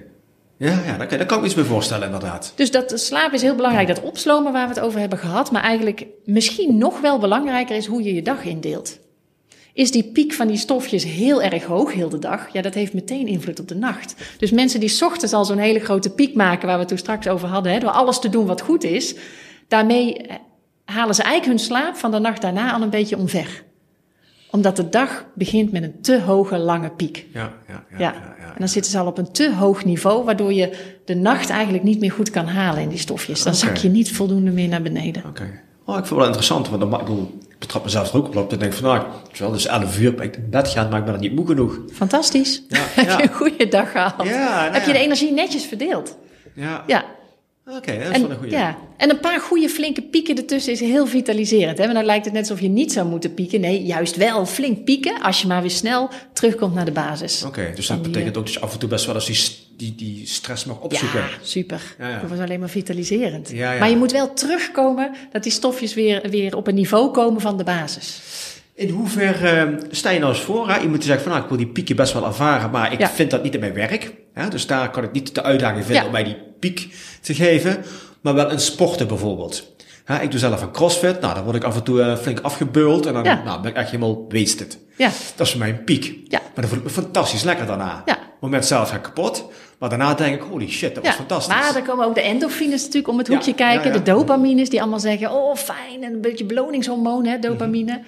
Ja, ja daar, kan, daar kan ik me iets bij voorstellen, inderdaad. Dus dat slaap is heel belangrijk. Dat opslomen waar we het over hebben gehad. Maar eigenlijk misschien nog wel belangrijker is hoe je je dag indeelt. Is die piek van die stofjes heel erg hoog heel de dag? Ja, dat heeft meteen invloed op de nacht. Dus mensen die 's ochtends al zo'n hele grote piek maken, waar we het toen straks over hadden, hè, door alles te doen wat goed is, daarmee eh, halen ze eigenlijk hun slaap van de nacht daarna al een beetje omver. Omdat de dag begint met een te hoge, lange piek. Ja, ja, ja. Ja. En dan zitten ze al op een te hoog niveau, waardoor je de nacht eigenlijk niet meer goed kan halen in die stofjes. Dan zak je niet voldoende meer naar beneden. Oké. Oh, ik vind het wel interessant, want dan, ik, bedoel, ik betrap mezelf er ook op. Ik denk van, nou, het is wel dus 11 uur, ben ik in bed gaan, maar ik ben er niet moe genoeg. Fantastisch. Ja, Heb je een goede dag gehad? Ja, nou Heb je de energie netjes verdeeld? Ja. Ja. Oké, dat is En, wel een goede. ja. en een paar goede flinke pieken ertussen is heel vitaliserend. Hè? Want dan lijkt het net alsof je niet zou moeten pieken. Nee, juist wel flink pieken als je maar weer snel terugkomt naar de basis. Oké, dus dat die, betekent ook dat je af en toe best wel eens die, die, die stress mag opzoeken. Ja, super. Ja, ja. Dat was alleen maar vitaliserend. Ja, ja. Maar je moet wel terugkomen dat die stofjes weer, weer op een niveau komen van de basis. In hoeverre sta je nou eens voor? Hè? Iemand die zegt van, nou, ik wil die pieken best wel ervaren, maar ik vind dat niet in mijn werk. Hè? Dus daar kan ik niet de uitdaging vinden om mij die piek te geven. Maar wel in sporten bijvoorbeeld. Ik doe zelf een crossfit. Nou, dan word ik af en toe eh, flink afgebeuld. En dan Ja. nou, ben ik echt helemaal wasted. Ja, Dat is voor mij een piek. Ja. Maar dan voel ik me fantastisch lekker daarna. Ja. Het moment zelf ga ik kapot. Maar daarna denk ik, holy shit, dat was fantastisch. maar dan komen ook de endorfines natuurlijk om het hoekje kijken. De dopamines die allemaal zeggen, oh fijn, en een beetje beloningshormoon, hè, dopamine. Mhm.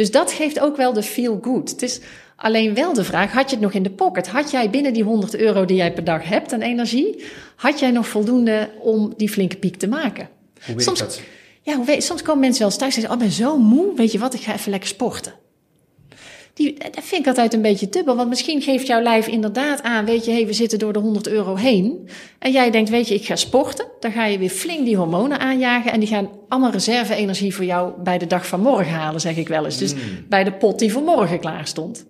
Dus dat geeft ook wel de feel good. Het is alleen wel de vraag, had je het nog in de pocket? Had jij binnen die 100 euro die jij per dag hebt aan energie, had jij nog voldoende om die flinke piek te maken? Hoe weet soms, dat? Ja, hoe weet, soms komen mensen wel eens thuis en zeggen, oh, ik ben zo moe, weet je wat, ik ga even lekker sporten. Die, dat vind ik altijd een beetje dubbel, want misschien geeft jouw lijf inderdaad aan, weet je, hey, we zitten door de 100 euro heen. En jij denkt, weet je, ik ga sporten, dan ga je weer flink die hormonen aanjagen en die gaan allemaal reserve-energie voor jou bij de dag van morgen halen, zeg ik wel eens. Dus bij de pot die voor morgen klaar stond.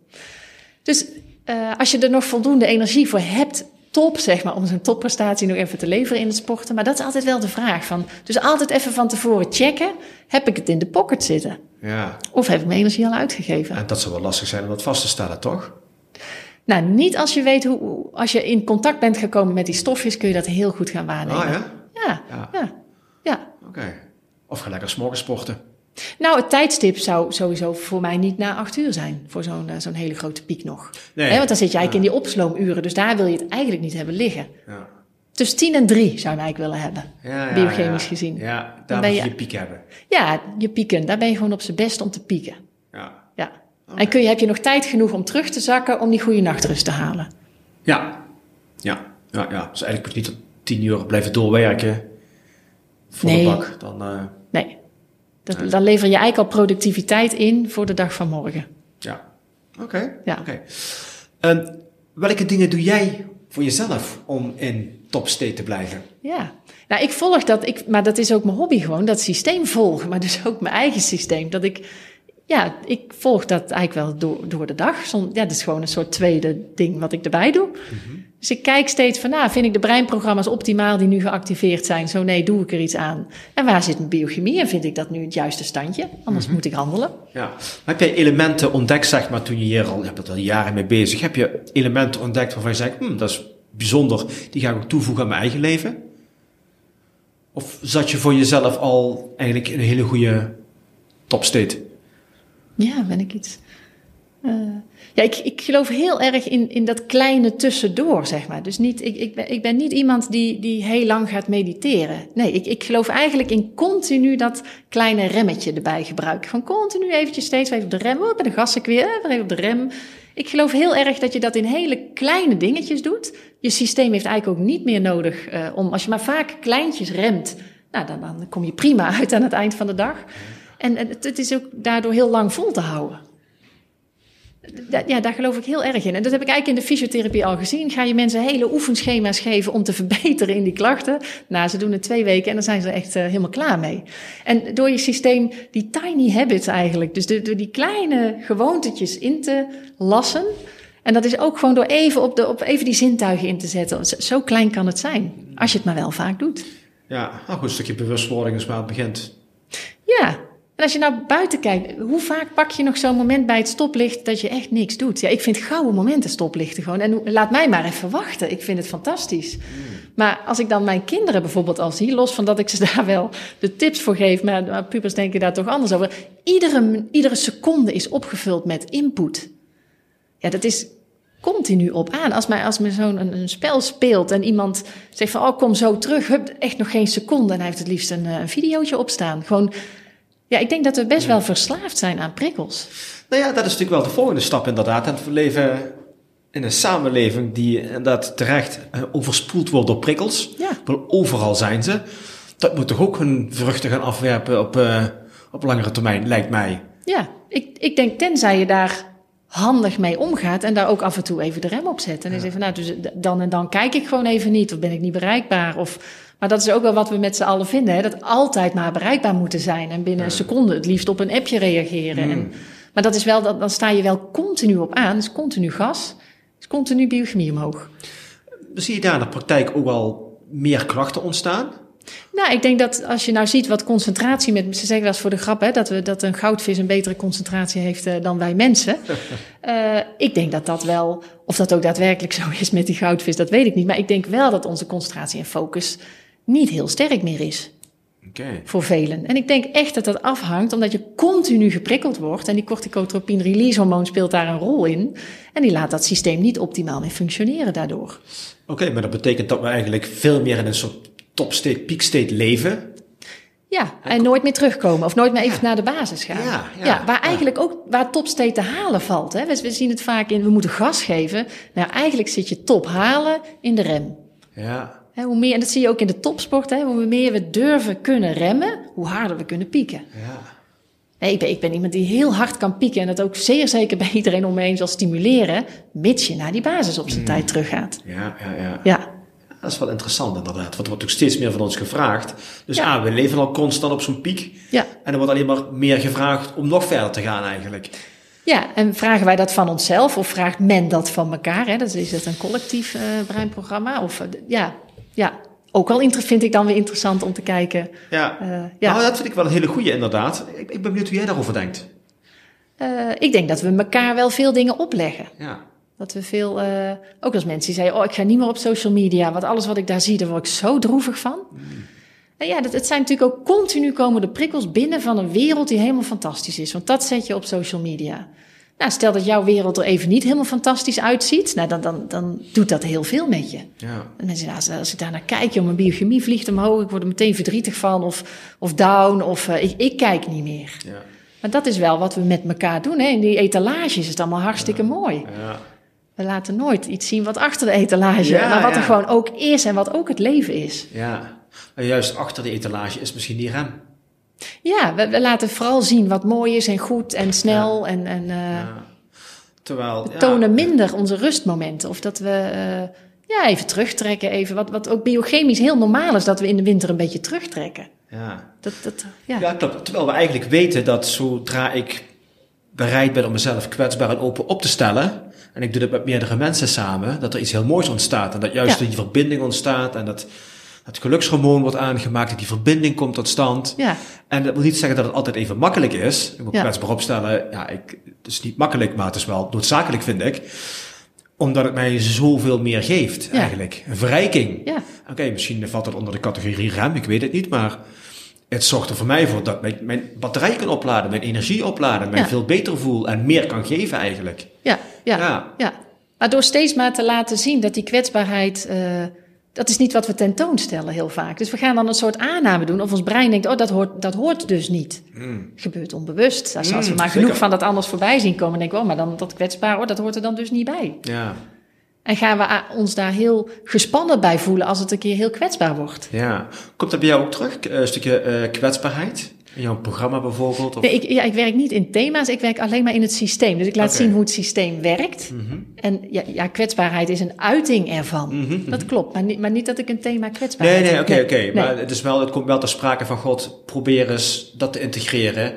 Dus eh, als je er nog voldoende energie voor hebt, top zeg maar, om zo'n topprestatie nog even te leveren in het sporten. Maar dat is altijd wel de vraag van, dus altijd even van tevoren checken, heb ik het in de pocket zitten? Ja. Of heb ik mijn energie al uitgegeven? En dat zou wel lastig zijn om dat vast te stellen, toch? Nou, niet als je weet hoe, als je in contact bent gekomen met die stofjes, kun je dat heel goed gaan waarnemen. Ah ja? Ja, Ja. ja, ja. Oké. Of ga lekker s'morgens sporten. Nou, het tijdstip zou sowieso voor mij niet na acht uur zijn, voor zo'n eh, zo'n hele grote piek nog. Nee. Hè, want dan zit je eigenlijk in die opsloomuren, dus daar wil je het eigenlijk niet hebben liggen. Ja. Tussen tien en drie zou je hem eigenlijk willen hebben, Ja, biochemisch gezien. Ja, daar moet je je- piek hebben. Ja, je pieken, daar ben je gewoon op z'n best om te pieken. Ja. Ja. En kun je, heb je nog tijd genoeg om terug te zakken om die goede nachtrust te halen? Ja. Ja. Ja, ja. Dus eigenlijk moet je niet tot tien uur blijven doorwerken. Voor Nee. de bak. Dan, eh, Nee. Dat, Dan lever je eigenlijk al productiviteit in voor de dag van morgen. ja. Oké. Ja. Oké. Ehm, welke dingen doe jij voor jezelf om in topstate te blijven? Ja, nou ik volg dat, ik, maar dat is ook mijn hobby gewoon, dat systeem volgen, maar dus ook mijn eigen systeem. Dat ik, ja, ik volg dat eigenlijk wel door, door de dag. Som, ja, dat is gewoon een soort tweede ding wat ik erbij doe. Dus ik kijk steeds van, nou, vind ik de breinprogramma's optimaal die nu geactiveerd zijn? Zo nee, doe ik er iets aan. En waar zit mijn biochemie en vind ik dat nu het juiste standje? Anders moet ik handelen. Ja. Heb jij elementen ontdekt, zeg maar, toen je hier al, je bent al jaren mee bezig, heb je elementen ontdekt waarvan je zegt, hm, dat is bijzonder, die ga ik ook toevoegen aan mijn eigen leven? Of zat je voor jezelf al eigenlijk in een hele goede topstate? Ja, ben ik iets. Eh, ja, ik, ik geloof heel erg in, in dat kleine tussendoor, zeg maar. Dus niet, ik, ik, ben, ik ben niet iemand die, die heel lang gaat mediteren. Nee, ik, ik geloof eigenlijk in continu dat kleine remmetje erbij gebruiken. Gewoon continu eventjes steeds even op de rem. Oh, bij de gas eh, weer even op de rem. Ik geloof heel erg dat je dat in hele kleine dingetjes doet. Je systeem heeft eigenlijk ook niet meer nodig eh, om... Als je maar vaak kleintjes remt, nou, dan, dan kom je prima uit aan het eind van de dag. En het, het is ook daardoor heel lang vol te houden. Ja, daar geloof ik heel erg in. En dat heb ik eigenlijk in de fysiotherapie al gezien. Ga je mensen hele oefenschema's geven om te verbeteren in die klachten. Nou, ze doen het twee weken en dan zijn ze er echt eh, helemaal klaar mee. En door je systeem die tiny habits eigenlijk, dus door die kleine gewoontetjes in te lassen. En dat is ook gewoon door even, op de, op even die zintuigen in te zetten. Zo, zo klein kan het zijn, als je het maar wel vaak doet. Ja, nou goed, een stukje bewustwording is waar het begint. Ja, En als je nou buiten kijkt, hoe vaak pak je nog zo'n moment bij het stoplicht dat je echt niks doet? Ja, ik vind gouden momenten stoplichten gewoon. En laat mij maar even wachten. Ik vind het fantastisch. Maar als ik dan mijn kinderen bijvoorbeeld al zie, los van dat ik ze daar wel de tips voor geef, maar, maar pubers denken daar toch anders over. Iedere, iedere seconde is opgevuld met input. Ja, dat is continu op aan. Als, mij, als me zo'n een, een, spel speelt en iemand zegt van, oh, kom zo terug, hup, echt nog geen seconde. En hij heeft het liefst een, een videootje opstaan. Gewoon, ja, ik denk dat we best wel verslaafd zijn aan prikkels. Nou ja, dat is natuurlijk wel de volgende stap inderdaad. En we leven in een samenleving die inderdaad terecht overspoeld wordt door prikkels. Ja. Wel overal zijn ze. Dat moet toch ook hun vruchten gaan afwerpen op, uh, op langere termijn, lijkt mij. Ja, ik, ik denk tenzij je daar handig mee omgaat en daar ook af en toe even de rem op zet. En dan ja. van, nou, dus dan en dan kijk ik gewoon even niet of ben ik niet bereikbaar. Of, maar dat is ook wel wat we met z'n allen vinden, hè? dat altijd maar bereikbaar moeten zijn en binnen een seconde het liefst op een appje reageren. Hmm. En, maar dat is wel, dan sta je wel continu op aan, dus continu gas, dus continu biochemie omhoog. Zie je daar in de praktijk ook wel meer klachten ontstaan? Nou, ik denk dat als je nou ziet wat concentratie met. Ze zeggen wel eens voor de grap hè, dat, we, dat een goudvis een betere concentratie heeft uh, dan wij mensen. uh, ik denk dat dat wel. Of dat ook daadwerkelijk zo is met die goudvis, dat weet ik niet. Maar ik denk wel dat onze concentratie en focus niet heel sterk meer is. Okay. Voor velen. En ik denk echt dat dat afhangt omdat je continu geprikkeld wordt. En die corticotropin release hormoon speelt daar een rol in. En die laat dat systeem niet optimaal meer functioneren daardoor. Oké, okay, maar dat betekent dat we eigenlijk veel meer in een soort topstate, peakstate leven. Ja, en nooit meer terugkomen of nooit meer even Ja. naar de basis gaan. Ja, ja, waar eigenlijk ook waar topstate te halen valt. Hè. We, we zien het vaak in, we moeten gas geven. Nou, eigenlijk zit je top halen in de rem. Ja, Hè, hoe meer, en dat zie je ook in de topsport, hè, hoe meer we durven kunnen remmen, hoe harder we kunnen pieken. ja. Nee, ik, ben, ik ben iemand die heel hard kan pieken en dat ook zeer zeker bij iedereen om me heen zal stimuleren, mits je naar die basis op zijn tijd teruggaat. Ja, ja, ja. Ja. Dat is wel interessant inderdaad, want er wordt ook steeds meer van ons gevraagd. Dus Ja. ah, we leven al constant op zo'n piek. Ja. En er wordt alleen maar meer gevraagd om nog verder te gaan eigenlijk. ja, en vragen wij dat van onszelf of vraagt men dat van elkaar? Hè? Dat is het een collectief eh, breinprogramma? Of, eh, ja, ja, ook wel vind ik dan weer interessant om te kijken. Ja, Eh, ja. nou dat vind ik wel een hele goeie inderdaad. Ik, ik ben benieuwd hoe jij daarover denkt. Ik denk dat we elkaar wel veel dingen opleggen. Ja, Dat we veel, eh, ook als mensen die zeiden, oh, ik ga niet meer op social media, want alles wat ik daar zie, daar word ik zo droevig van. En ja, dat, het zijn natuurlijk ook continu komen de prikkels binnen van een wereld die helemaal fantastisch is. Want dat zet je op social media. Nou, stel dat jouw wereld er even niet helemaal fantastisch uitziet, nou, dan, dan, dan doet dat heel veel met je. ja. En mensen als, ik daar naar kijk, joh, mijn biogemie vliegt omhoog, ik word er meteen verdrietig van, of, of down, of eh, ik, ik kijk niet meer. Ja, Maar dat is wel wat we met elkaar doen. Hè? In die etalages is het allemaal hartstikke mooi. ja. We laten nooit iets zien wat achter de etalage, Ja, maar wat ja. er gewoon ook is en wat ook het leven is. ja. Maar juist achter de etalage is misschien die rem. Ja, we, we laten vooral zien wat mooi is en goed en snel en, en eh. Terwijl, we ja, tonen minder onze rustmomenten. Of dat we eh, ja, even terugtrekken, even, wat, wat ook biochemisch heel normaal is, dat we in de winter een beetje terugtrekken. Ja. Dat, dat, ja. Ja, klopt. Terwijl we eigenlijk weten dat zodra ik bereid ben om mezelf kwetsbaar en open op te stellen, en ik doe dat met meerdere mensen samen, dat er iets heel moois ontstaat. En dat juist Ja. die verbinding ontstaat en dat het gelukshormoon wordt aangemaakt, dat die verbinding komt tot stand. Ja. En dat wil niet zeggen dat het altijd even makkelijk is. Ik moet Ja. kwetsbaar opstellen, ja, ik, het is niet makkelijk, maar het is wel noodzakelijk, vind ik. Omdat het mij zoveel meer geeft, Ja. eigenlijk. Een verrijking. Ja. Oké, misschien valt het onder de categorie rem, ik weet het niet, maar het zorgt er voor mij voor dat ik mijn, mijn batterij kan opladen, mijn energie opladen, mij Ja. veel beter voel en meer kan geven eigenlijk. Ja, ja, Ja. ja. Maar door steeds maar te laten zien dat die kwetsbaarheid, eh, dat is niet wat we tentoonstellen heel vaak. Dus we gaan dan een soort aanname doen of ons brein denkt, oh dat hoort, dat hoort dus niet. Gebeurt onbewust. Als, als we Mm, maar zeker. genoeg van dat anders voorbij zien komen, denken we, oh maar dan dat kwetsbaar, oh dat hoort er dan dus niet bij. Ja, En gaan we ons daar heel gespannen bij voelen als het een keer heel kwetsbaar wordt. ja. Komt dat bij jou ook terug, K- een stukje eh, kwetsbaarheid? In jouw programma bijvoorbeeld? Of? Nee, ik, ja, ik werk niet in thema's, ik werk alleen maar in het systeem. Dus ik laat zien hoe het systeem werkt. Mhm. En ja, ja, kwetsbaarheid is een uiting ervan. Mhm, Dat klopt, maar niet, maar niet dat ik een thema Nee, kwetsbaarheid nee, heb. oké, oké. nee. Maar het, is wel, het komt wel ter sprake van God, probeer eens dat te integreren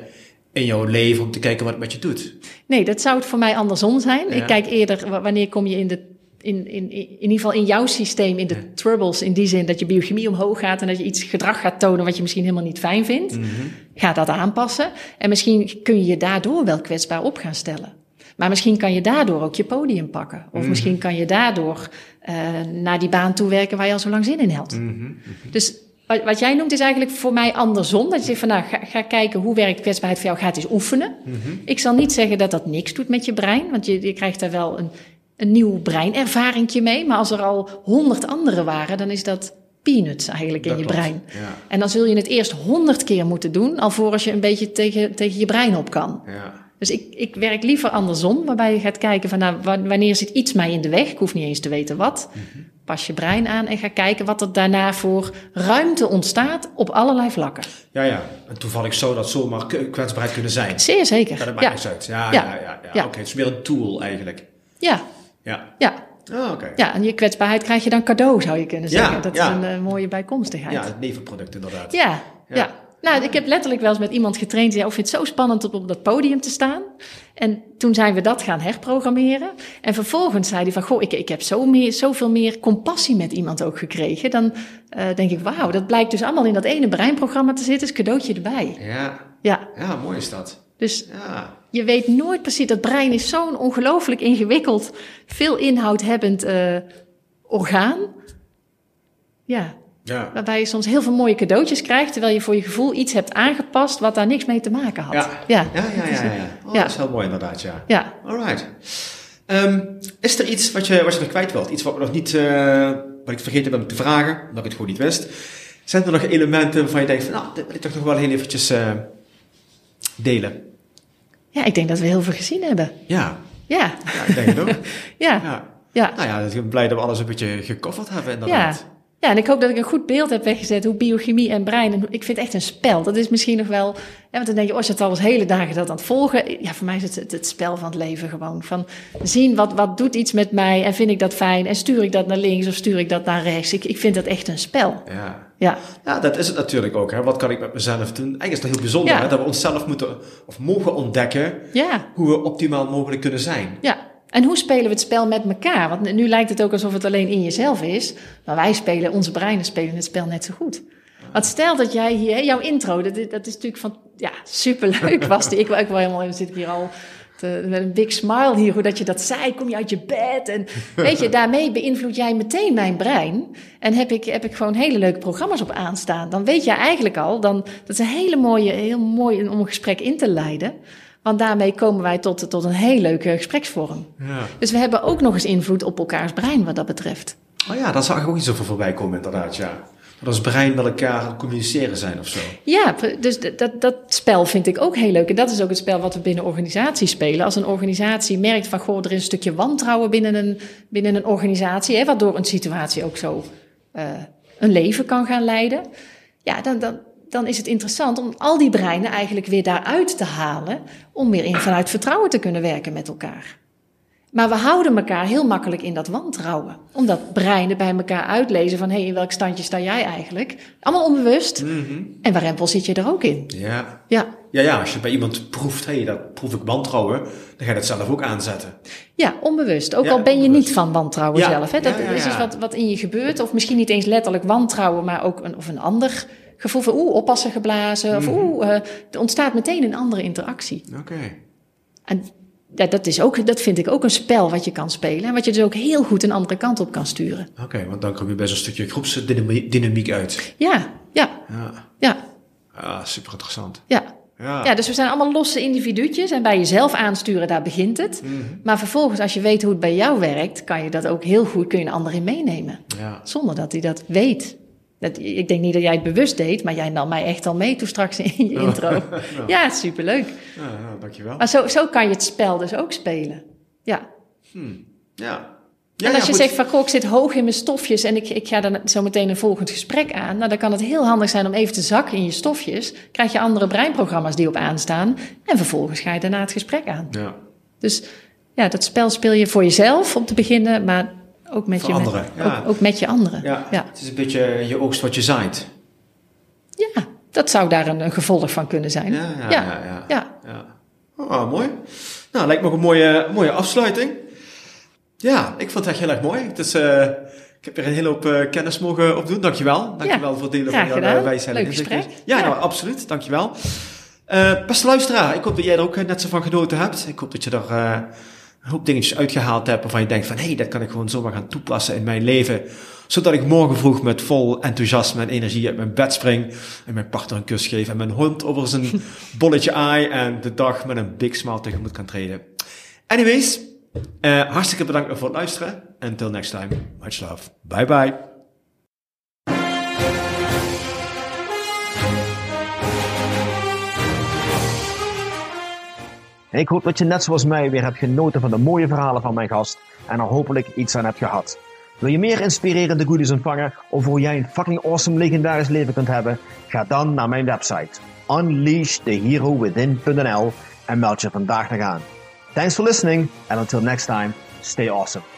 in jouw leven om te kijken wat het met je doet. Nee, dat zou het voor mij andersom zijn. Ja. Ik kijk eerder, wa- wanneer kom je in de, in, in, in ieder geval in jouw systeem, in de troubles, in die zin dat je biochemie omhoog gaat en dat je iets gedrag gaat tonen wat je misschien helemaal niet fijn vindt, ga dat aanpassen. En misschien kun je je daardoor wel kwetsbaar op gaan stellen. Maar misschien kan je daardoor ook je podium pakken. Of misschien kan je daardoor uh, naar die baan toe werken waar je al zo lang zin in had. Dus wat, wat, jij noemt is eigenlijk voor mij andersom. Dat je zegt van nou, ga, ga kijken hoe werkt kwetsbaarheid voor jou. Ga het eens oefenen. Ik zal niet zeggen dat dat niks doet met je brein. Want je, je krijgt daar wel een, een nieuw breinervaringje mee. Maar als er al honderd andere waren, dan is dat peanuts eigenlijk in je brein. Ja. En dan zul je het eerst honderd keer moeten doen, alvorens je een beetje tegen, tegen je brein op kan. Ja. Dus ik, ik werk liever andersom, waarbij je gaat kijken van nou, wanneer zit iets mij in de weg? Ik hoef niet eens te weten wat. Mhm. Pas je brein aan en ga kijken wat er daarna voor ruimte ontstaat op allerlei vlakken. Ja, ja. En toevallig zou dat zomaar kwetsbaarheid kunnen zijn. Zeer zeker. Dat maakt ja. uit. Ja, ja, ja. ja, Oké, het is meer een tool eigenlijk. Ja. Ja. Ja. Oh, oké. Ja, en je kwetsbaarheid krijg je dan cadeau, zou je kunnen zeggen. dat is een uh, mooie bijkomstigheid. Ja, het nevenproduct inderdaad. Ja, ja. Nou, ik heb letterlijk wel eens met iemand getraind die zei, oh, vind het zo spannend om op dat podium te staan. En toen zijn we dat gaan herprogrammeren. En vervolgens zei hij van, goh, ik, ik heb zo meer, zoveel meer compassie met iemand ook gekregen. Dan uh, denk ik, wauw, dat blijkt dus allemaal in dat ene breinprogramma te zitten, is cadeautje erbij. Ja, ja. ja mooi is dat. Dus ja. je weet nooit precies, dat brein is zo'n ongelooflijk ingewikkeld, veel inhoudhebbend uh, orgaan. Ja, ja. Waarbij je soms heel veel mooie cadeautjes krijgt, terwijl je voor je gevoel iets hebt aangepast wat daar niks mee te maken had. Ja, ja, ja, ja. ja, ja. Oh, Dat is heel mooi inderdaad, ja. Ja. Alright. Um, is er iets wat je, wat je nog kwijt wilt? Iets wat, nog niet, uh, wat ik vergeten ben te vragen, omdat ik het gewoon niet wist? Zijn er nog elementen waarvan je denkt van, nou, dit wil ik toch nog wel heel eventjes uh, delen? Ja, ik denk dat we heel veel gezien hebben. Ja. Ja. ja ik denk het ook. ja. ja. Ja. Nou ja, ik ben blij dat we alles een beetje gecoverd hebben inderdaad. Ja. Ja, en ik hoop dat ik een goed beeld heb weggezet hoe biochemie en brein. En ik vind het echt een spel. Dat is misschien nog wel. Ja, want dan denk je, oh, het al eens hele dagen dat aan het volgen. Ja, voor mij is het, het, spel van het leven gewoon. Van zien wat, wat doet iets met mij en vind ik dat fijn. En stuur ik dat naar links of stuur ik dat naar rechts. Ik, ik vind dat echt een spel. Ja. Ja. ja, dat is het natuurlijk ook. Hè. Wat kan ik met mezelf doen? Eigenlijk is dat heel bijzonder hè, dat we onszelf moeten of mogen ontdekken ja. hoe we optimaal mogelijk kunnen zijn. Ja, en hoe spelen we het spel met elkaar? Want nu lijkt het ook alsof het alleen in jezelf is. Maar wij spelen, onze breinen spelen het spel net zo goed. Want stel dat jij hier, jouw intro, dat, dat is natuurlijk van, ja, superleuk was die. Ik, ik wel helemaal, zit hier al te, met een big smile hier, hoe dat je dat zei. Kom je uit je bed? En weet je, daarmee beïnvloed jij meteen mijn brein. En heb ik, heb ik gewoon hele leuke programma's op aanstaan. Dan weet je eigenlijk al, dan, dat is een hele mooie, heel mooi om een gesprek in te leiden. Want daarmee komen wij tot, tot een heel leuke gespreksvorm. Ja. Dus we hebben ook nog eens invloed op elkaars brein wat dat betreft. Oh ja, dat zag ik ook niet zoveel voorbij komen inderdaad, ja. Als brein met elkaar communiceren zijn of zo. Ja, dus dat, dat spel vind ik ook heel leuk. En dat is ook het spel wat we binnen organisaties spelen. Als een organisatie merkt van, goh, er is een stukje wantrouwen binnen een, binnen een organisatie... Hè, waardoor een situatie ook zo uh, een leven kan gaan leiden... Ja, dan, dan, dan is het interessant om al die breinen eigenlijk weer daaruit te halen. Om weer in, vanuit vertrouwen te kunnen werken met elkaar. Maar we houden elkaar heel makkelijk in dat wantrouwen. Omdat breinen bij elkaar uitlezen van... hé, hey, in welk standje sta jij eigenlijk? Allemaal onbewust. Mm En warempel zit je er ook in. Ja. Ja. Ja, ja, als je bij iemand proeft, hé, hey, dat proef ik wantrouwen... dan ga je dat zelf ook aanzetten. Ja, onbewust. Ook Ja, al ben je niet van wantrouwen Ja. zelf. Hè? Dat Ja, is iets wat, wat in je gebeurt. Of misschien niet eens letterlijk wantrouwen... maar ook een, of een ander gevoel van... oeh, oppassen geblazen. Of Mhm. oeh, eh, er ontstaat meteen een andere interactie. Oké. En ja, dat, is ook, dat vind ik ook een spel wat je kan spelen. En wat je dus ook heel goed een andere kant op kan sturen. Oké, want dan kom je bij zo'n stukje groepsdynamiek uit. Ja, ja, Ja. ja, Ah, super interessant. ja. Ja. Ja, dus we zijn allemaal losse individuutjes. En bij jezelf aansturen, daar begint het. Maar vervolgens, als je weet hoe het bij jou werkt... kan je dat ook heel goed, kun je een ander in meenemen. Ja. Zonder dat hij dat weet. Dat, ik denk niet dat jij het bewust deed, maar jij nam mij echt al mee toen straks in je intro. Ja, superleuk. Ja, ja, dankjewel. Maar zo, zo kan je het spel dus ook spelen. Ja. Ja. Ja, en als je goed. zegt van, goh, ik zit hoog in mijn stofjes en ik, ik ga dan zo meteen een volgend gesprek aan. Nou, dan kan het heel handig zijn om even te zakken in je stofjes. Krijg je andere breinprogramma's die op aanstaan. En vervolgens ga je daarna het gesprek aan. Ja. Dus ja, dat spel speel je voor jezelf om te beginnen, maar ook met, je, anderen, met, ja. ook, ook met je anderen. Ja. Ja. Het is een beetje je oogst wat je zaait. Ja, dat zou daar een, een gevolg van kunnen zijn. Ja, ja, ja. ja. Oh, mooi. Nou, lijkt me ook een mooie, mooie afsluiting. Ja, ik vond het echt heel erg mooi. Het is, uh, ik heb er een hele hoop uh, kennis mogen opdoen. Dankjewel. Dankjewel voor het delen van jouw wijsheid. Leuk gesprek. Ja. Nou, absoluut. Dankjewel. Uh, beste luisteraar, ik hoop dat jij er ook net zo van genoten hebt. Ik hoop dat je er hoop dingetjes uitgehaald hebt waarvan je denkt van, hé, hey, dat kan ik gewoon zomaar gaan toepassen in mijn leven. Zodat ik morgen vroeg met vol enthousiasme en energie uit mijn bed spring en mijn partner een kus geef en mijn hond over zijn bolletje aai en de dag met een big smile tegemoet kan treden. Anyways, uh, hartstikke bedankt voor het luisteren. Until next time, much love. Bye bye. Ik hoop dat je net zoals mij weer hebt genoten van de mooie verhalen van mijn gast en er hopelijk iets aan hebt gehad. Wil je meer inspirerende goodies ontvangen over hoe jij een fucking awesome legendarisch leven kunt hebben? Ga dan naar mijn website unleashtheherowithin.nl en meld je vandaag nog aan. Thanks for listening and until next time, stay awesome.